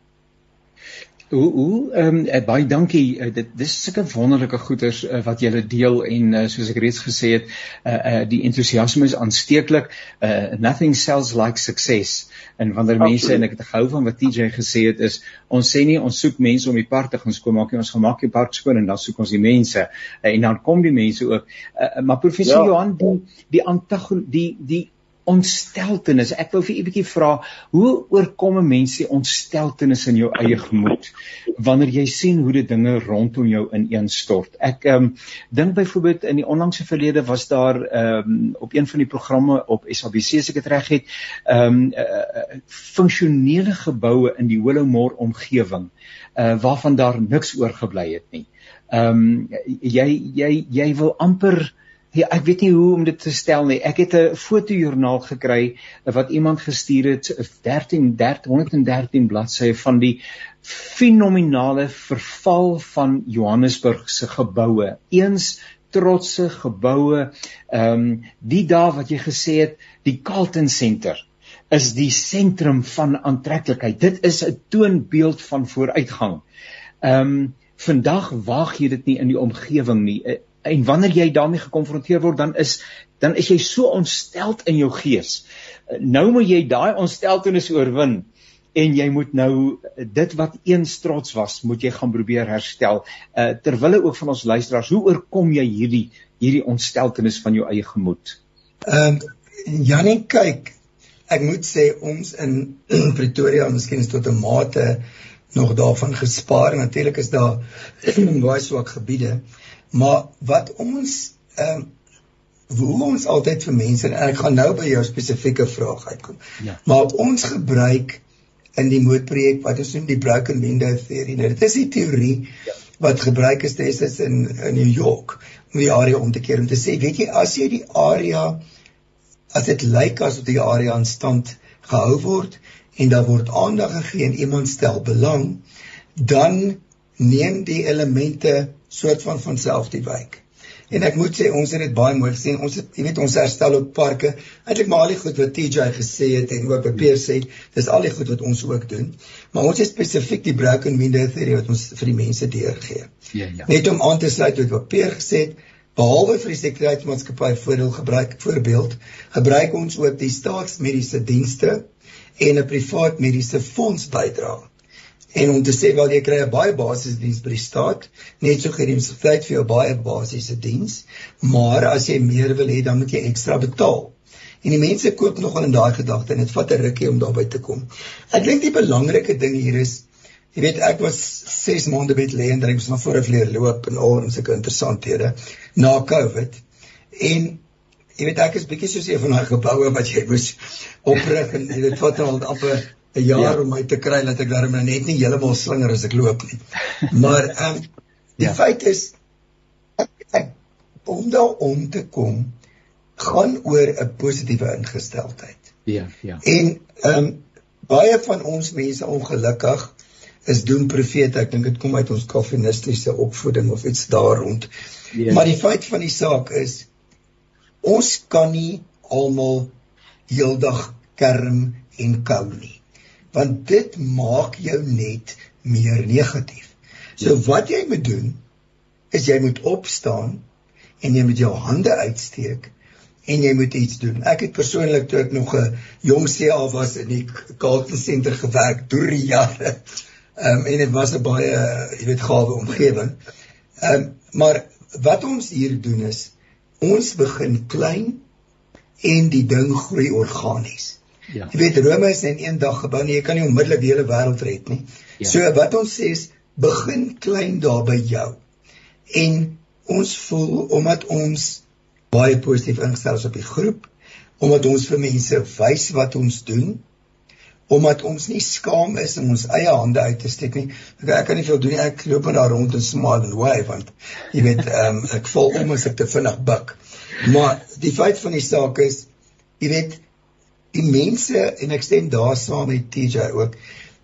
Hoe hoe ehm um, baie dankie. Uh, dit dis sulke wonderlike goeders uh, wat julle deel en uh, soos ek reeds gesê het, uh, uh, die entoesiasme is aansteeklik. Uh, nothing sells like success. En wanneer Absoluut. mense en ek het gehou van wat TJ gesê het is ons sê nie ons soek mense om die park te gaan skoon maak nie, ons gaan maak die park skoon en dan soek ons die mense. Uh, en dan kom die mense ook. Uh, maar professor ja. Johan die die antagon die die ontsteltenis. Ek wil vir u 'n bietjie vra, hoe oorkom 'n mens die ontsteltenis in jou eie gemoed wanneer jy sien hoe die dinge rondom jou ineenstort? Ek ehm um, dink byvoorbeeld in die onlangse verlede was daar ehm um, op een van die programme op SABC as ek dit reg het, ehm um, uh, funksionele geboue in die Willowmore omgewing uh waarvan daar niks oorgebly het nie. Ehm um, jy jy jy wil amper Ja, ek weet nie hoe om dit te stel nie. Ek het 'n fotojoernaal gekry wat iemand gestuur het 13 113 bladsye van die fenominale verval van Johannesburg se geboue. Eens trotse geboue. Ehm um, die dae wat jy gesê het, die Carlton Center is die sentrum van aantreklikheid. Dit is 'n toonbeeld van vooruitgang. Ehm um, vandag waag jy dit nie in die omgewing nie en wanneer jy daarmee gekonfronteer word dan is dan is jy so ontsteld in jou gees. Nou moet jy daai ontsteltenis oorwin en jy moet nou dit wat eens trots was, moet jy gaan probeer herstel. Uh terwille ook van ons luisteraars, hoe oorkom jy hierdie hierdie ontsteltenis van jou eie gemoed? Ehm um, Janie, kyk, ek moet sê ons in <clears throat> Pretoria, miskien is tot 'n mate nog daarvan gespaar. Natuurlik is daar <clears throat> baie swak gebiede. Maar wat ons ehm um, hoe ons altyd vir mense en ek gaan nou by jou spesifieke vraag uitkom. Ja. Maar ons gebruik in die moedprojek wat ons noem die broken window theory. Nou dit is die teorie ja. wat gebruik is destyds in in New York om die area om te keer om te sê, weet jy, as jy die area as dit lyk asof die area in stand gehou word en daar word aandag gegee en iemand stel belang, dan neem die elemente soort van van self die wyk. En ek moet sê ons het dit baie mooi gesien. Ons het jy weet ons herstel op parke. Eintlik maar al die goed wat TJ gesê het en ook wat Peer sê, dis al die goed wat ons ook doen. Maar ons het spesifiek die broken window theory wat ons vir die mense deurgee. Ja ja. Net om aan te sluit wat Peer gesê het, behalwe vir die sekuriteitsmaatskappy voordeel gebruik voorbeeld, gebruik ons ook die staatsmediese dienste en 'n privaat mediese fonds bydrae en om te sê wel jy kry 'n baie basiese diens by die staat, net so gereemsvleit vir jou baie basiese diens, maar as jy meer wil hê, dan moet jy ekstra betaal. En die mense koop nogal in daai gedagte en dit vat 'n rukkie om daarby te kom. Ek dink die belangrike ding hier is jy weet ek was 6 maande by lê en dink ons maar voor 'n vleer loop en al en sulke interessanthede na Covid. En jy weet ek is bietjie soos een van daai geboue wat jy moes oprig en dit vat al amper 'n jaar ja. om my te kry dat ek nou net nie heeltemal slinger as ek loop nie. <laughs> Maar ehm um, die ja. feit is ek, ek om daar om te kom gaan oor 'n positiewe ingesteldheid. Ja, ja. En ehm um, baie van ons mense ongelukkig is doen profete. Ek dink dit kom uit ons kalvinistiese opvoeding of iets daar rond. Ja. Maar die feit van die saak is ons kan nie almal heeldag kerm en kou nie want dit maak jou net meer negatief. So ja. wat jy moet doen is jy moet opstaan en jy moet jou hande uitsteek en jy moet iets doen. Ek het persoonlik toe ek nog 'n jong CA was in die Carlton Center gewerk deur die jare. Ehm um, en dit was 'n baie, jy weet, gawe omgewing. Ehm um, maar wat ons hier doen is ons begin klein en die ding groei organies. Ja. Jy weet Rome is in een dag gebou, nie, jy kan nie onmiddellik die hele wêreld red nie. Ja. So wat ons sê is begin klein daar by jou. En ons voel omdat ons baie positief ingestel is op die groep, omdat ons vir mense wys wat ons doen, omdat ons nie skaam is om ons eie hande uit te steek nie. Ek, ek kan nie veel doen nie. Ek loop net daar rond en smile and wave want jy weet, um, ek voel om as ek te vinnig buig. Maar die feit van die saak is, jy weet, die mense en ek stem daar saam met TJ ook.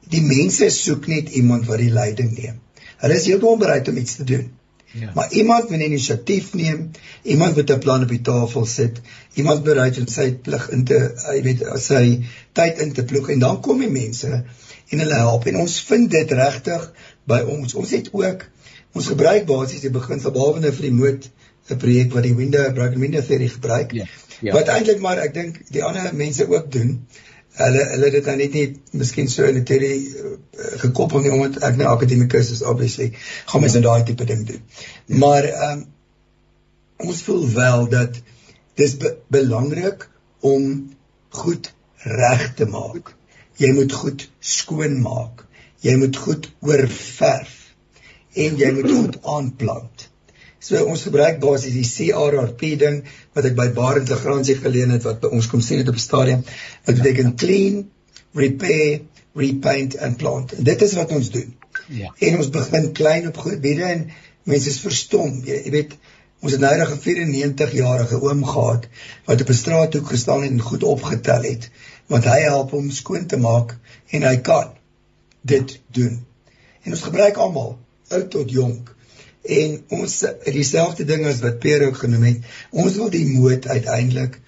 Die mense soek net iemand wat die leiding neem. Hulle is heeltemal bereid om iets te doen. Ja. Maar iemand wat inisiatief neem, iemand wat 'n plan op die tafel sit, iemand bereid om sy plig in te, jy weet, sy tyd in te ploeg en dan kom die mense en hulle help en ons vind dit regtig by ons. Ons het ook ons gebruik basies die beginsel behalwe nou vir die moed 'n projek wat die window broken window theory gebruik. Ja. Ja. Wat eintlik maar ek dink die ander mense ook doen. Hulle hulle dit nou net nie miskien so in 'n teorie uh, gekoppel nie omdat ek nou akademikus is obviously gaan mens ja. nou daai tipe ding doen. Ja. Maar ehm um, ons voel wel dat dis be belangrik om goed reg te maak. Jy moet goed skoon maak. Jy moet goed oorverf en jy moet goed aanplant. So ons gebruik basies die CRRP ding wat ek by Barend Legrandsie geleen het wat by ons kom sien het op die stadium. Dit beteken clean, repair, repaint and plant. En dit is wat ons doen. Ja. En ons begin klein op goed biede en mense is verstom. Jy, jy weet ons het nou 'n 94 jarige oom gehad wat op 'n straathoek gestaan het en goed opgetel het want hy help hom skoon te maak en hy kan dit doen. En ons gebruik almal, oud tot jonk. En ons dieselfde ding as wat Pierre ook genoem het, ons wil die moed uiteindelik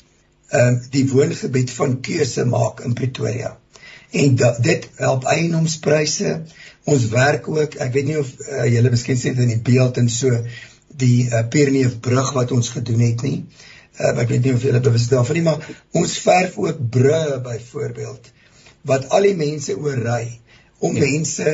ehm uh, die woongebied van keuse maak in Pretoria. En da, dit help eienoomspryse. Ons werk ook, ek weet nie of uh, julle miskien sien in die beeld en so die uh, Pierneef brug wat ons gedoen het nie. Uh, ek weet nie of julle bewus daarvan nie, maar ons verf ook brûe byvoorbeeld wat al die mense oorry om ja. mense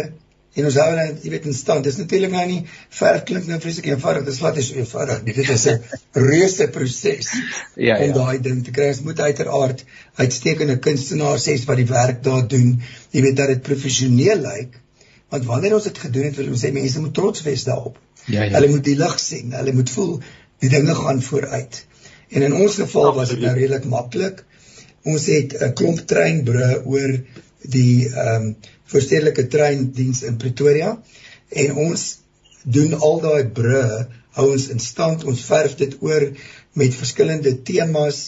en ons hou net jy weet in stand. Dis natuurlik nou nie ver klink nou vreeslik eenvoudig. Dis wat is eenvoudig. Dit is 'n <laughs> reuse proses ja, om ja. daai ding te kry. Ons moet uiteraard uitstekende kunstenaars hê wat die werk daar doen. Jy weet dat dit professioneel lyk. Want wanneer ons dit gedoen het, wil ons sê mense moet trots wees daarop. Ja, ja. Hulle moet die lig sien. Hulle moet voel die dinge gaan vooruit. En in ons geval was dit nou redelik maklik. Ons het 'n klomp treinbrûe oor die ehm um, voorstedelike treindiens in Pretoria en ons doen al daai brûe hou ons in stand ons verf dit oor met verskillende temas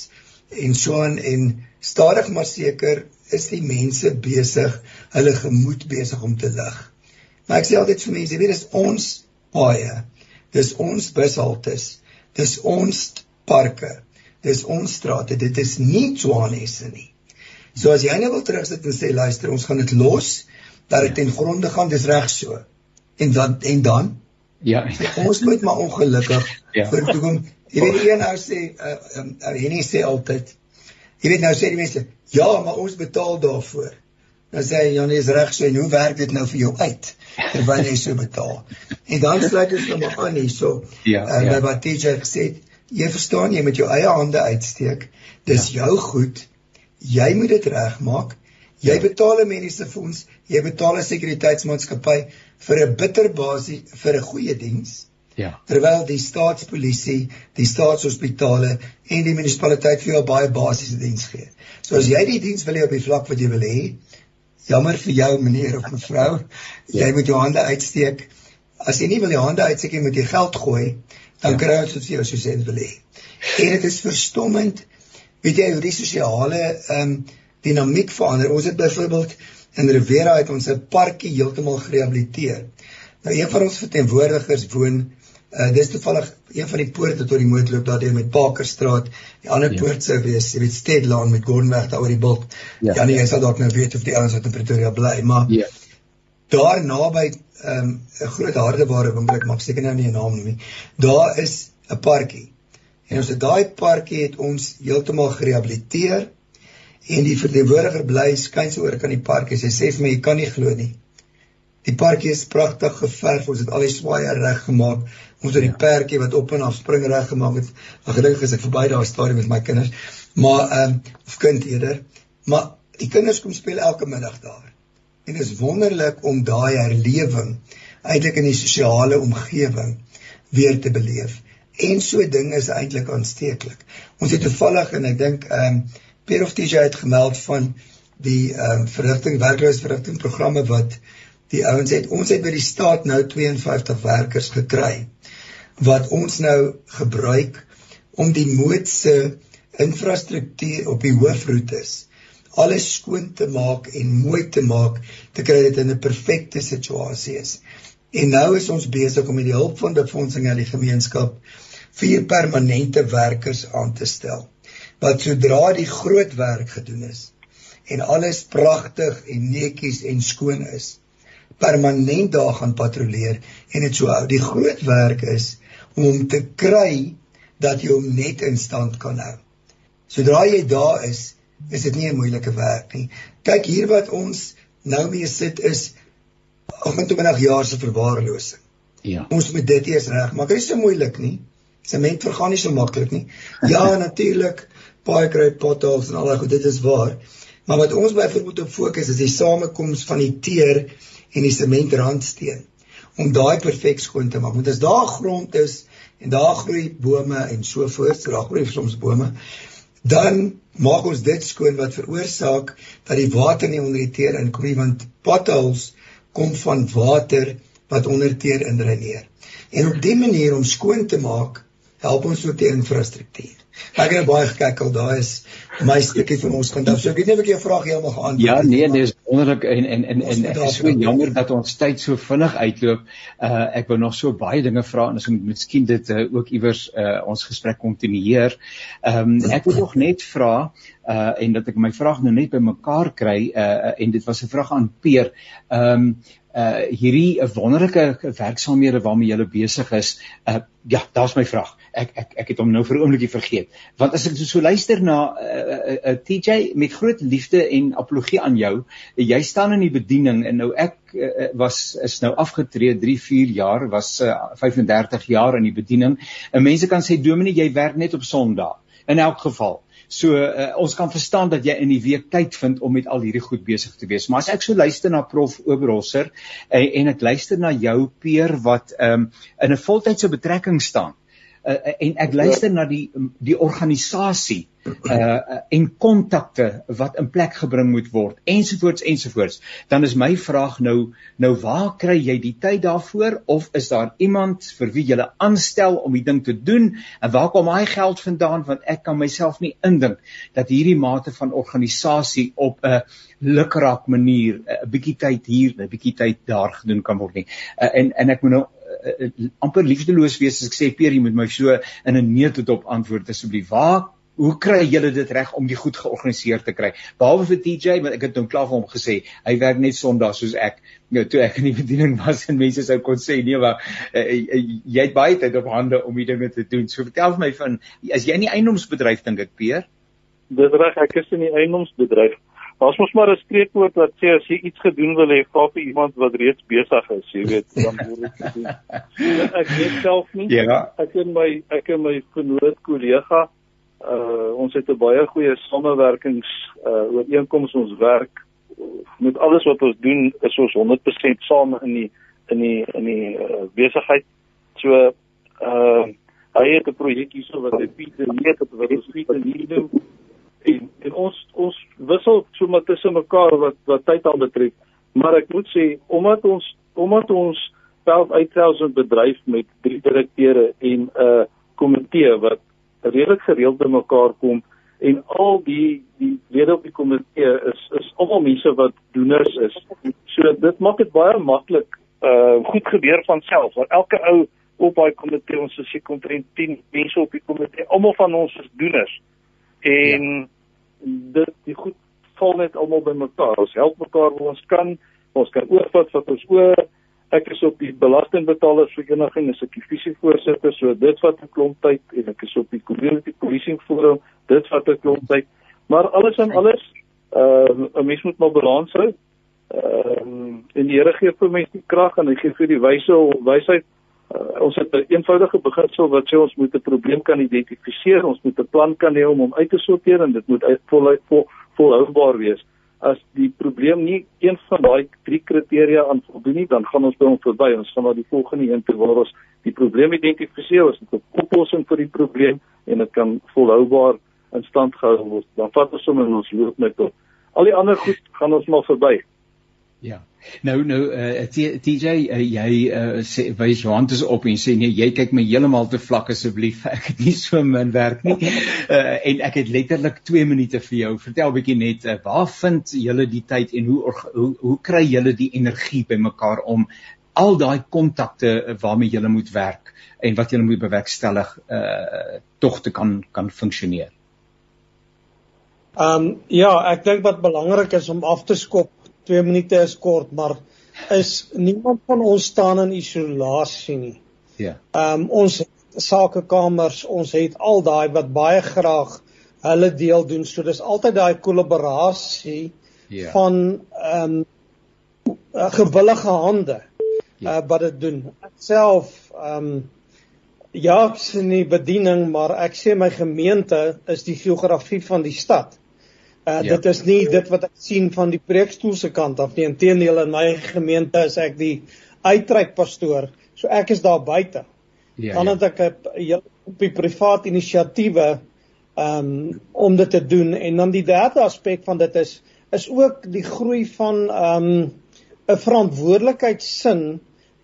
en so aan en stadig maar seker is die mense besig hulle gemoed besig om te lig. Maar ek sê altyd vir mense weet dis ons paaie dis ons bushaltes dis ons parke dis ons strate dit is nie Johannesburg nie. So as jy nou wil terugsit en sê luister, ons gaan dit los dat dit ten gronde gaan, dis reg so. En dan en dan ja, ons moet maar ongelukkig <laughs> ja. vir toe kom. Jy weet een nou sê uh, um, uh, Henny sê altyd jy weet nou sê die mense, ja, maar ons betaal daarvoor. Dan sê hy, ja, nee, is reg so en hoe werk dit nou vir jou uit terwyl jy so betaal? <laughs> En dan sluit dit nou maar aan hierso. Ja, uh, ja. wat TJ gesê het, jy verstaan jy met jou eie hande uitsteek. Dis ja. jou goed jy moet dit regmaak. Jy betaal 'n mediese fonds, jy betaal 'n sekuriteitsmaatskappy vir 'n bitterbasie vir 'n goeie diens. Ja. Terwyl die staatspolisie, die staatshospitale en die munisipaliteit vir jou baie basiese diens gee. So as jy die diens wil hê op die vlak wat jy wil hê, jammer vir jou meneer of mevrou, jy ja. moet jou hande uitsteek. As jy nie wil jou hande uitsteek nie, moet jy geld gooi, dan ja. kry ons dit vir jou soos jy wil hê. En dit is verstommend weet jy hoe die sosiale ehm um, dinamiek verander. Ons het byvoorbeeld in Rivera het ons 'n parkie heeltemal gerehabiliteer. Nou een van ons verteenwoordigers woon uh dis toevallig een van die poorte tot die moordloop daardeur met Parkerstraat. Die ander ja. poort sou wees, jy weet Stedlaan met Gordonweg daar oor die bult. Ja, ja nee, jy sal dalk nou weet of die ouens wat in Pretoria bly, maar ja. Daar naby ehm um, 'n groot hardeware winkel, maar ek seker nou nie 'n naam nie. Daar is 'n parkie. En ons het daai parkie het ons heeltemal gerehabiliteer en die verteenwoordiger bly skuins oor kan die parkie. Sy sê vir my jy kan nie glo nie. Die parkie is pragtig geverf. Ons het al die swaaye reg gemaak. Ons het die ja. perkie wat op en af spring reg gemaak het. Ag gedink as ek verby daai stadium met my kinders. Maar ehm um, of kind eerder. Maar die kinders kom speel elke middag daar. En dit is wonderlik om daai herlewing eintlik in die sosiale omgewing weer te beleef en so ding is eintlik aansteeklik. Ons het toevallig en ek dink ehm um, Pierre of TJ het gemeld van die ehm um, verrigting werkloosverrigting programme wat die ouens het. Ons het by die staat nou 52 werkers gekry wat ons nou gebruik om die moedse infrastruktuur op die hoofroetes alles skoon te maak en mooi te maak te kry dit in 'n perfekte situasie is. En nou is ons besig om met die hulp van befondsing aan die gemeenskap vier permanente werkers aan te stel wat sodra die groot werk gedoen is en alles pragtig en netjies en skoon is permanent daar gaan patrolleer en dit so hou die groot werk is om hom te kry dat jy hom net in stand kan hou. Sodra jy daar is is dit nie 'n moeilike werk nie. Kyk hier wat ons nou mee sit is 28 jaar se verwaarlosing. Ja. Ons moet dit eers reg maak. Dit is so moeilik nie. Sement vergaan nie so maklik nie. Ja, <laughs> natuurlik paai kry potholes en al daai goed dit is waar. Maar wat ons byvoorbeeld op fokus is die samekoms van die teer en die sementrandsteun om daai perfek skoon te maak. Want as daar grond is en daar groei bome en so voort, daar groei soms bome, dan maak ons dit skoon wat veroorsaak dat die water nie onder die teer inkom nie want potholes kom van water wat onder teer indreineer. En op dié manier om skoon te maak, help ons ook die infrastruktuur. Ek het baie gekyk al daai is my stukkie van ons kant af. So ek weet nie of ek jou vraag heeltemal geantwoord ja, het. Ja, nee, dis wonderlik en en en en ek is so jammer dat ons tyd so vinnig uitloop. Uh ek wou nog so baie dinge vra en ons miskien dit uh, ook iewers uh ons gesprek kontinueer. Ehm um, ek wil nog net vra uh en dat ek my vraag nou net bymekaar kry uh en dit was 'n vraag aan Peer. Ehm um, uh hierdie 'n wonderlike werksaamhede waarmee jy besig is. Uh ja, daar's my vraag ek ek ek het hom nou vir 'n oombliekie vergeet. Want as ek so, so luister na 'n uh, uh, uh, TJ met groot liefde en apologie aan jou, jy staan in die bediening en nou ek uh, was is nou afgetree 3 4 jaar, was uh, 35 jaar in die bediening. En mense kan sê Dominee, jy werk net op Sondag. In elk geval So uh, ons kan verstaan dat jy in die week tyd vind om met al hierdie goed besig te wees. Maar as ek so luister na Prof Oberholzer en, en ek luister na jou peer wat um, in 'n voltydse betrekking staan uh, en ek luister na die die organisasie uh en kontakte wat in plek gebring moet word ensovoorts ensovoorts dan is my vraag nou nou waar kry jy die tyd daarvoor? Of is daar iemand vir wie jy aanstel om die ding te doen? En waar kom hy geld vandaan? Want ek kan myself nie indink dat hierdie mate van organisasie op 'n lukraak manier 'n bietjie tyd hier 'n bietjie tyd daar gedoen kan word nie. Uh, en en ek moet nou uh, amper liefdeloos wees as ek sê Pierre jy moet my so in 'n neutop antwoord asseblief. Waar hoe kry julle dit reg om die goed georganiseer te kry? Behalwe vir TJ want ek het hom klaar vir hom gesê, hy werk net Sondag soos ek. Nou toe ek in die bediening was en mense sou kon sê nee maar uh, uh, jy het baie tyd op hande om die dinge te doen. So vertel vir my van as jy in die eiendomsbedryf dink ek Pierre? Dis reg, ek is in die eiendomsbedryf. Ons mos maar 'n spreekwoord wat sê as jy iets gedoen wil hê, vra vir iemand wat reeds besig is, jy weet, dan moet dit gedoen. ek weet self nie. Ja. Ek en my ek en my genoot kollega, uh ons het 'n baie goeie samewerkings uh ooreenkoms ons werk met alles wat ons doen is ons 100% saam in die in die in die uh, besigheid. So uh hy het 'n projek hierso wat hy Pieter weet wat ons Pieter nie doen en, en ons ons wissel sommer tussen mekaar wat wat tyd aan betref. Maar ek moet sê omdat ons omdat ons self uitselfs 'n bedryf met drie direkteure en 'n uh, komitee wat redelik gereeld by mekaar kom en al die die lede op die komitee is is almal mense wat doeners is. So dit maak dit baie maklik uh goed gebeur van self want elke ou op daai komitee ons is seker omtrent 10 mense op die komitee almal van ons is doeners en ja. dit die goed val net almal bymekaar. Ons help mekaar waar ons kan. Ons kan oorvat wat ons oor. Ek is op die belastingbetalersvereniging as ek die visie voorsitter, so dit vat 'n klomp tyd en ek is op die community policing forum, dit vat 'n klomp tyd. Maar alles en alles, ehm uh, 'n mens moet maar balans hou. Ehm uh, en die Here gee vir mense die krag en hy gee vir die wyse wysheid Uh, ons het 'n eenvoudige beginsel wat sê ons moet 'n probleem kan identifiseer, ons moet 'n plan kan hê om hom uit te sorteer en dit moet voluit vol, volhoubaar wees. As die probleem nie een van daai drie kriteria aan voldoen nie, dan gaan ons by hom verby. Ons gaan na die volgende een toe waar ons die probleem identifiseer, ons het 'n oplossing vir die probleem en dit kan volhoubaar in stand gehou word. Dan vat ons hom en ons loop net op. Al die ander goed gaan ons maar verby. Ja. Nou nou uh, TJ uh, jy uh, sê wys jou hand is op en sê nee jy kyk my heeltemal te vlak asseblief. <laughs> Ek het nie so min werk nie. Uh, <laughs> en ek het letterlik 2 minute vir jou. Vertel bietjie net uh, waar vind julle die tyd en hoe hoe, hoe kry julle die energie bymekaar om al daai kontakte waarmee julle moet werk en wat julle moet bewerkstellig uh, tog te kan kan funksioneer? Ehm um, ja, ek dink wat belangrik is om af te skop 2 minute is kort, maar is niemand van ons staan in isolasie nie. Ja. Ehm um, ons sakekamers, ons het al daai wat baie graag hulle deel doen. So dis altyd daai kollaborasie ja. van ehm um, gewillige hande ja. uh, wat dit doen. Ek self ehm um, Ja, ek sien die bediening, maar ek sê my gemeente is die geografie van die stad. Uh ja. dit is nie dit wat ek sien van die preekstoel se kant af nie. Inteendeel in my gemeente is ek die uitreikpastoor. So ek is daar buite. Ja. Dan ja. het ek 'n op die privaat inisiatiewe um om dit te doen en dan die derde aspek van dit is is ook die groei van um 'n verantwoordelikheidsin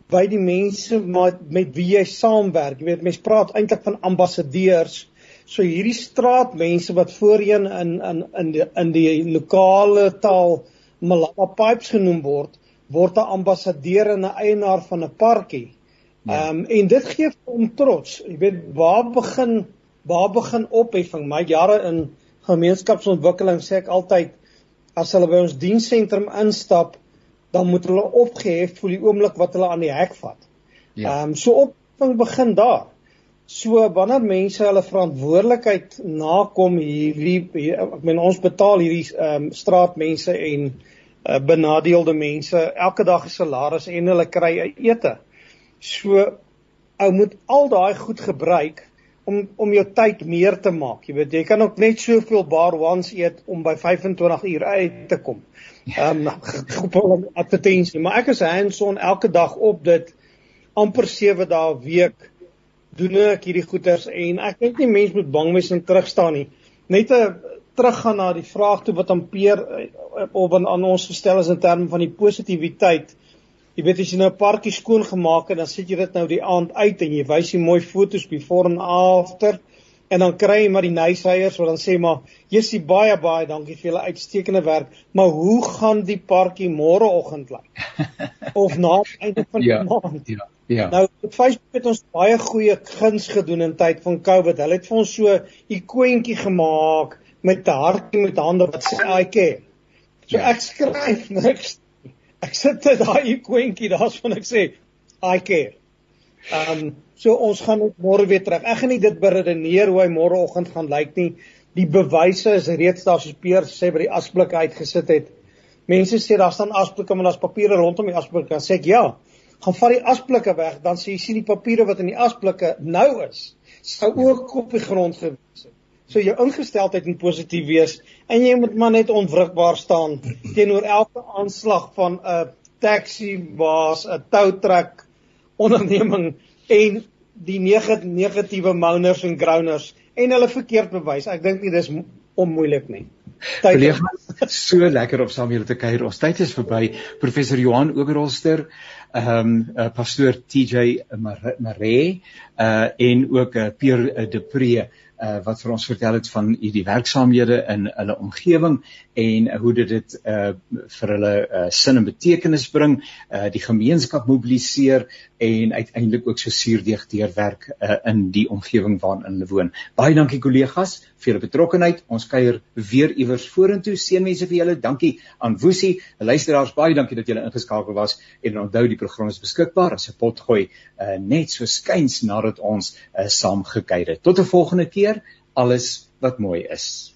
by die mense met, met wie jy saamwerk. Jy weet mense praat eintlik van ambassadeurs. So hierdie straatmense wat voorheen in in in die in die lokale taal Malapa Pipes genoem word, word 'n ambassadeur en 'n eienaar van 'n parkie. Ja. Ehm ja. um, en dit gee hom trots. Jy weet waar begin waar begin opheffing? My jare in gemeenskapsontwikkeling sê ek altyd as hulle by ons diensentrum instap, dan moet hulle opgehef voel die oomblik wat hulle aan die hek vat. Ja. Ehm um, so opvang begin daar. So wanneer mense hulle verantwoordelikheid nakom hierdie hier, ek meen ons betaal hierdie ehm um, straatmense en uh, benadeelde mense elke dag 'n salaris en hulle kry ete. So ou moet al daai goed gebruik om om jou tyd meer te maak. Jy weet jy kan ook net soveel bar ones eet om by 25 uur uit te kom. Ehm <laughs> um, advertensie, maar ek is hands-on elke dag op dit amper 7 dae 'n week doen ek hierdie goeters en ek dink nie mense moet bang wees en terug staan nie. Net 'n teruggaan na die vraag toe wat amper eh, op aan ons gestel is in terme van die positiwiteit. Jy weet as jy nou 'n parkie skoon gemaak het, dan sit jy dit nou die aand uit en jy wys jy mooi foto's before and after en dan kry jy maar die nyseiers wat dan sê maar jissie baie baie dankie vir julle uitstekende werk, maar hoe gaan die parkie môreoggend lyk? <laughs> of na einde van ja, die maand? Ja. Ja. Nou Facebook het ons baie goeie guns gedoen in tyd van COVID. Hulle het vir ons so 'n ikoontjie gemaak met 'n hartjie met hande wat sê I care. So ja. ek skryf niks ek sit dit daai kwentjie daar's van ek sê I care. Ehm um, so ons gaan ook môre weer terug. Ek gaan nie dit beredeneer hoe hy môreoggend gaan lyk nie. Die bewyse is reeds daar soos Peer sê by die asblikke uitgesit het. Mense sê daar staan asblikke maar daar's papiere rondom die asblikke. Dan sê ek ja, gaan vat die asblikke weg, dan sê jy sien die papiere wat in die asblikke nou is, sou ook op die grond gewees het. So jou ingesteldheid moet positief wees en jy moet maar net onwrikbaar staan teenoor elke aanslag van 'n taxi baas, 'n toutrek onderneming en die negatiewe mouners en grounders en hulle verkeerd bewys. Ek dink nie dis onmoeilik nie. Kollega, so lekker om saam julle te kuier. Ons tyd is verby. Professor Johan Oberholster, ehm um, uh, pastoor TJ Maree, uh en ook uh, Pierre uh, De Pre uh, wat vir ons vertel het van die werksaamhede in hulle omgewing en uh, hoe dit dit uh, vir hulle uh, sin en betekenis bring, uh, die gemeenskap mobiliseer en uiteindelik ook so suurdeeg deurwerk uh, in die omgewing waarin hulle woon. Baie dankie kollegas vir julle betrokkeheid. Ons kuier weer iewers vorentoe. Seënwense vir julle. Dankie aan Woesie. Luisteraars, baie dankie dat julle ingeskakel was en onthou die program is beskikbaar as 'n potgooi uh, net so skuins nadat ons uh, saam gekuier het. Tot 'n volgende keer. Alles wat mooi is.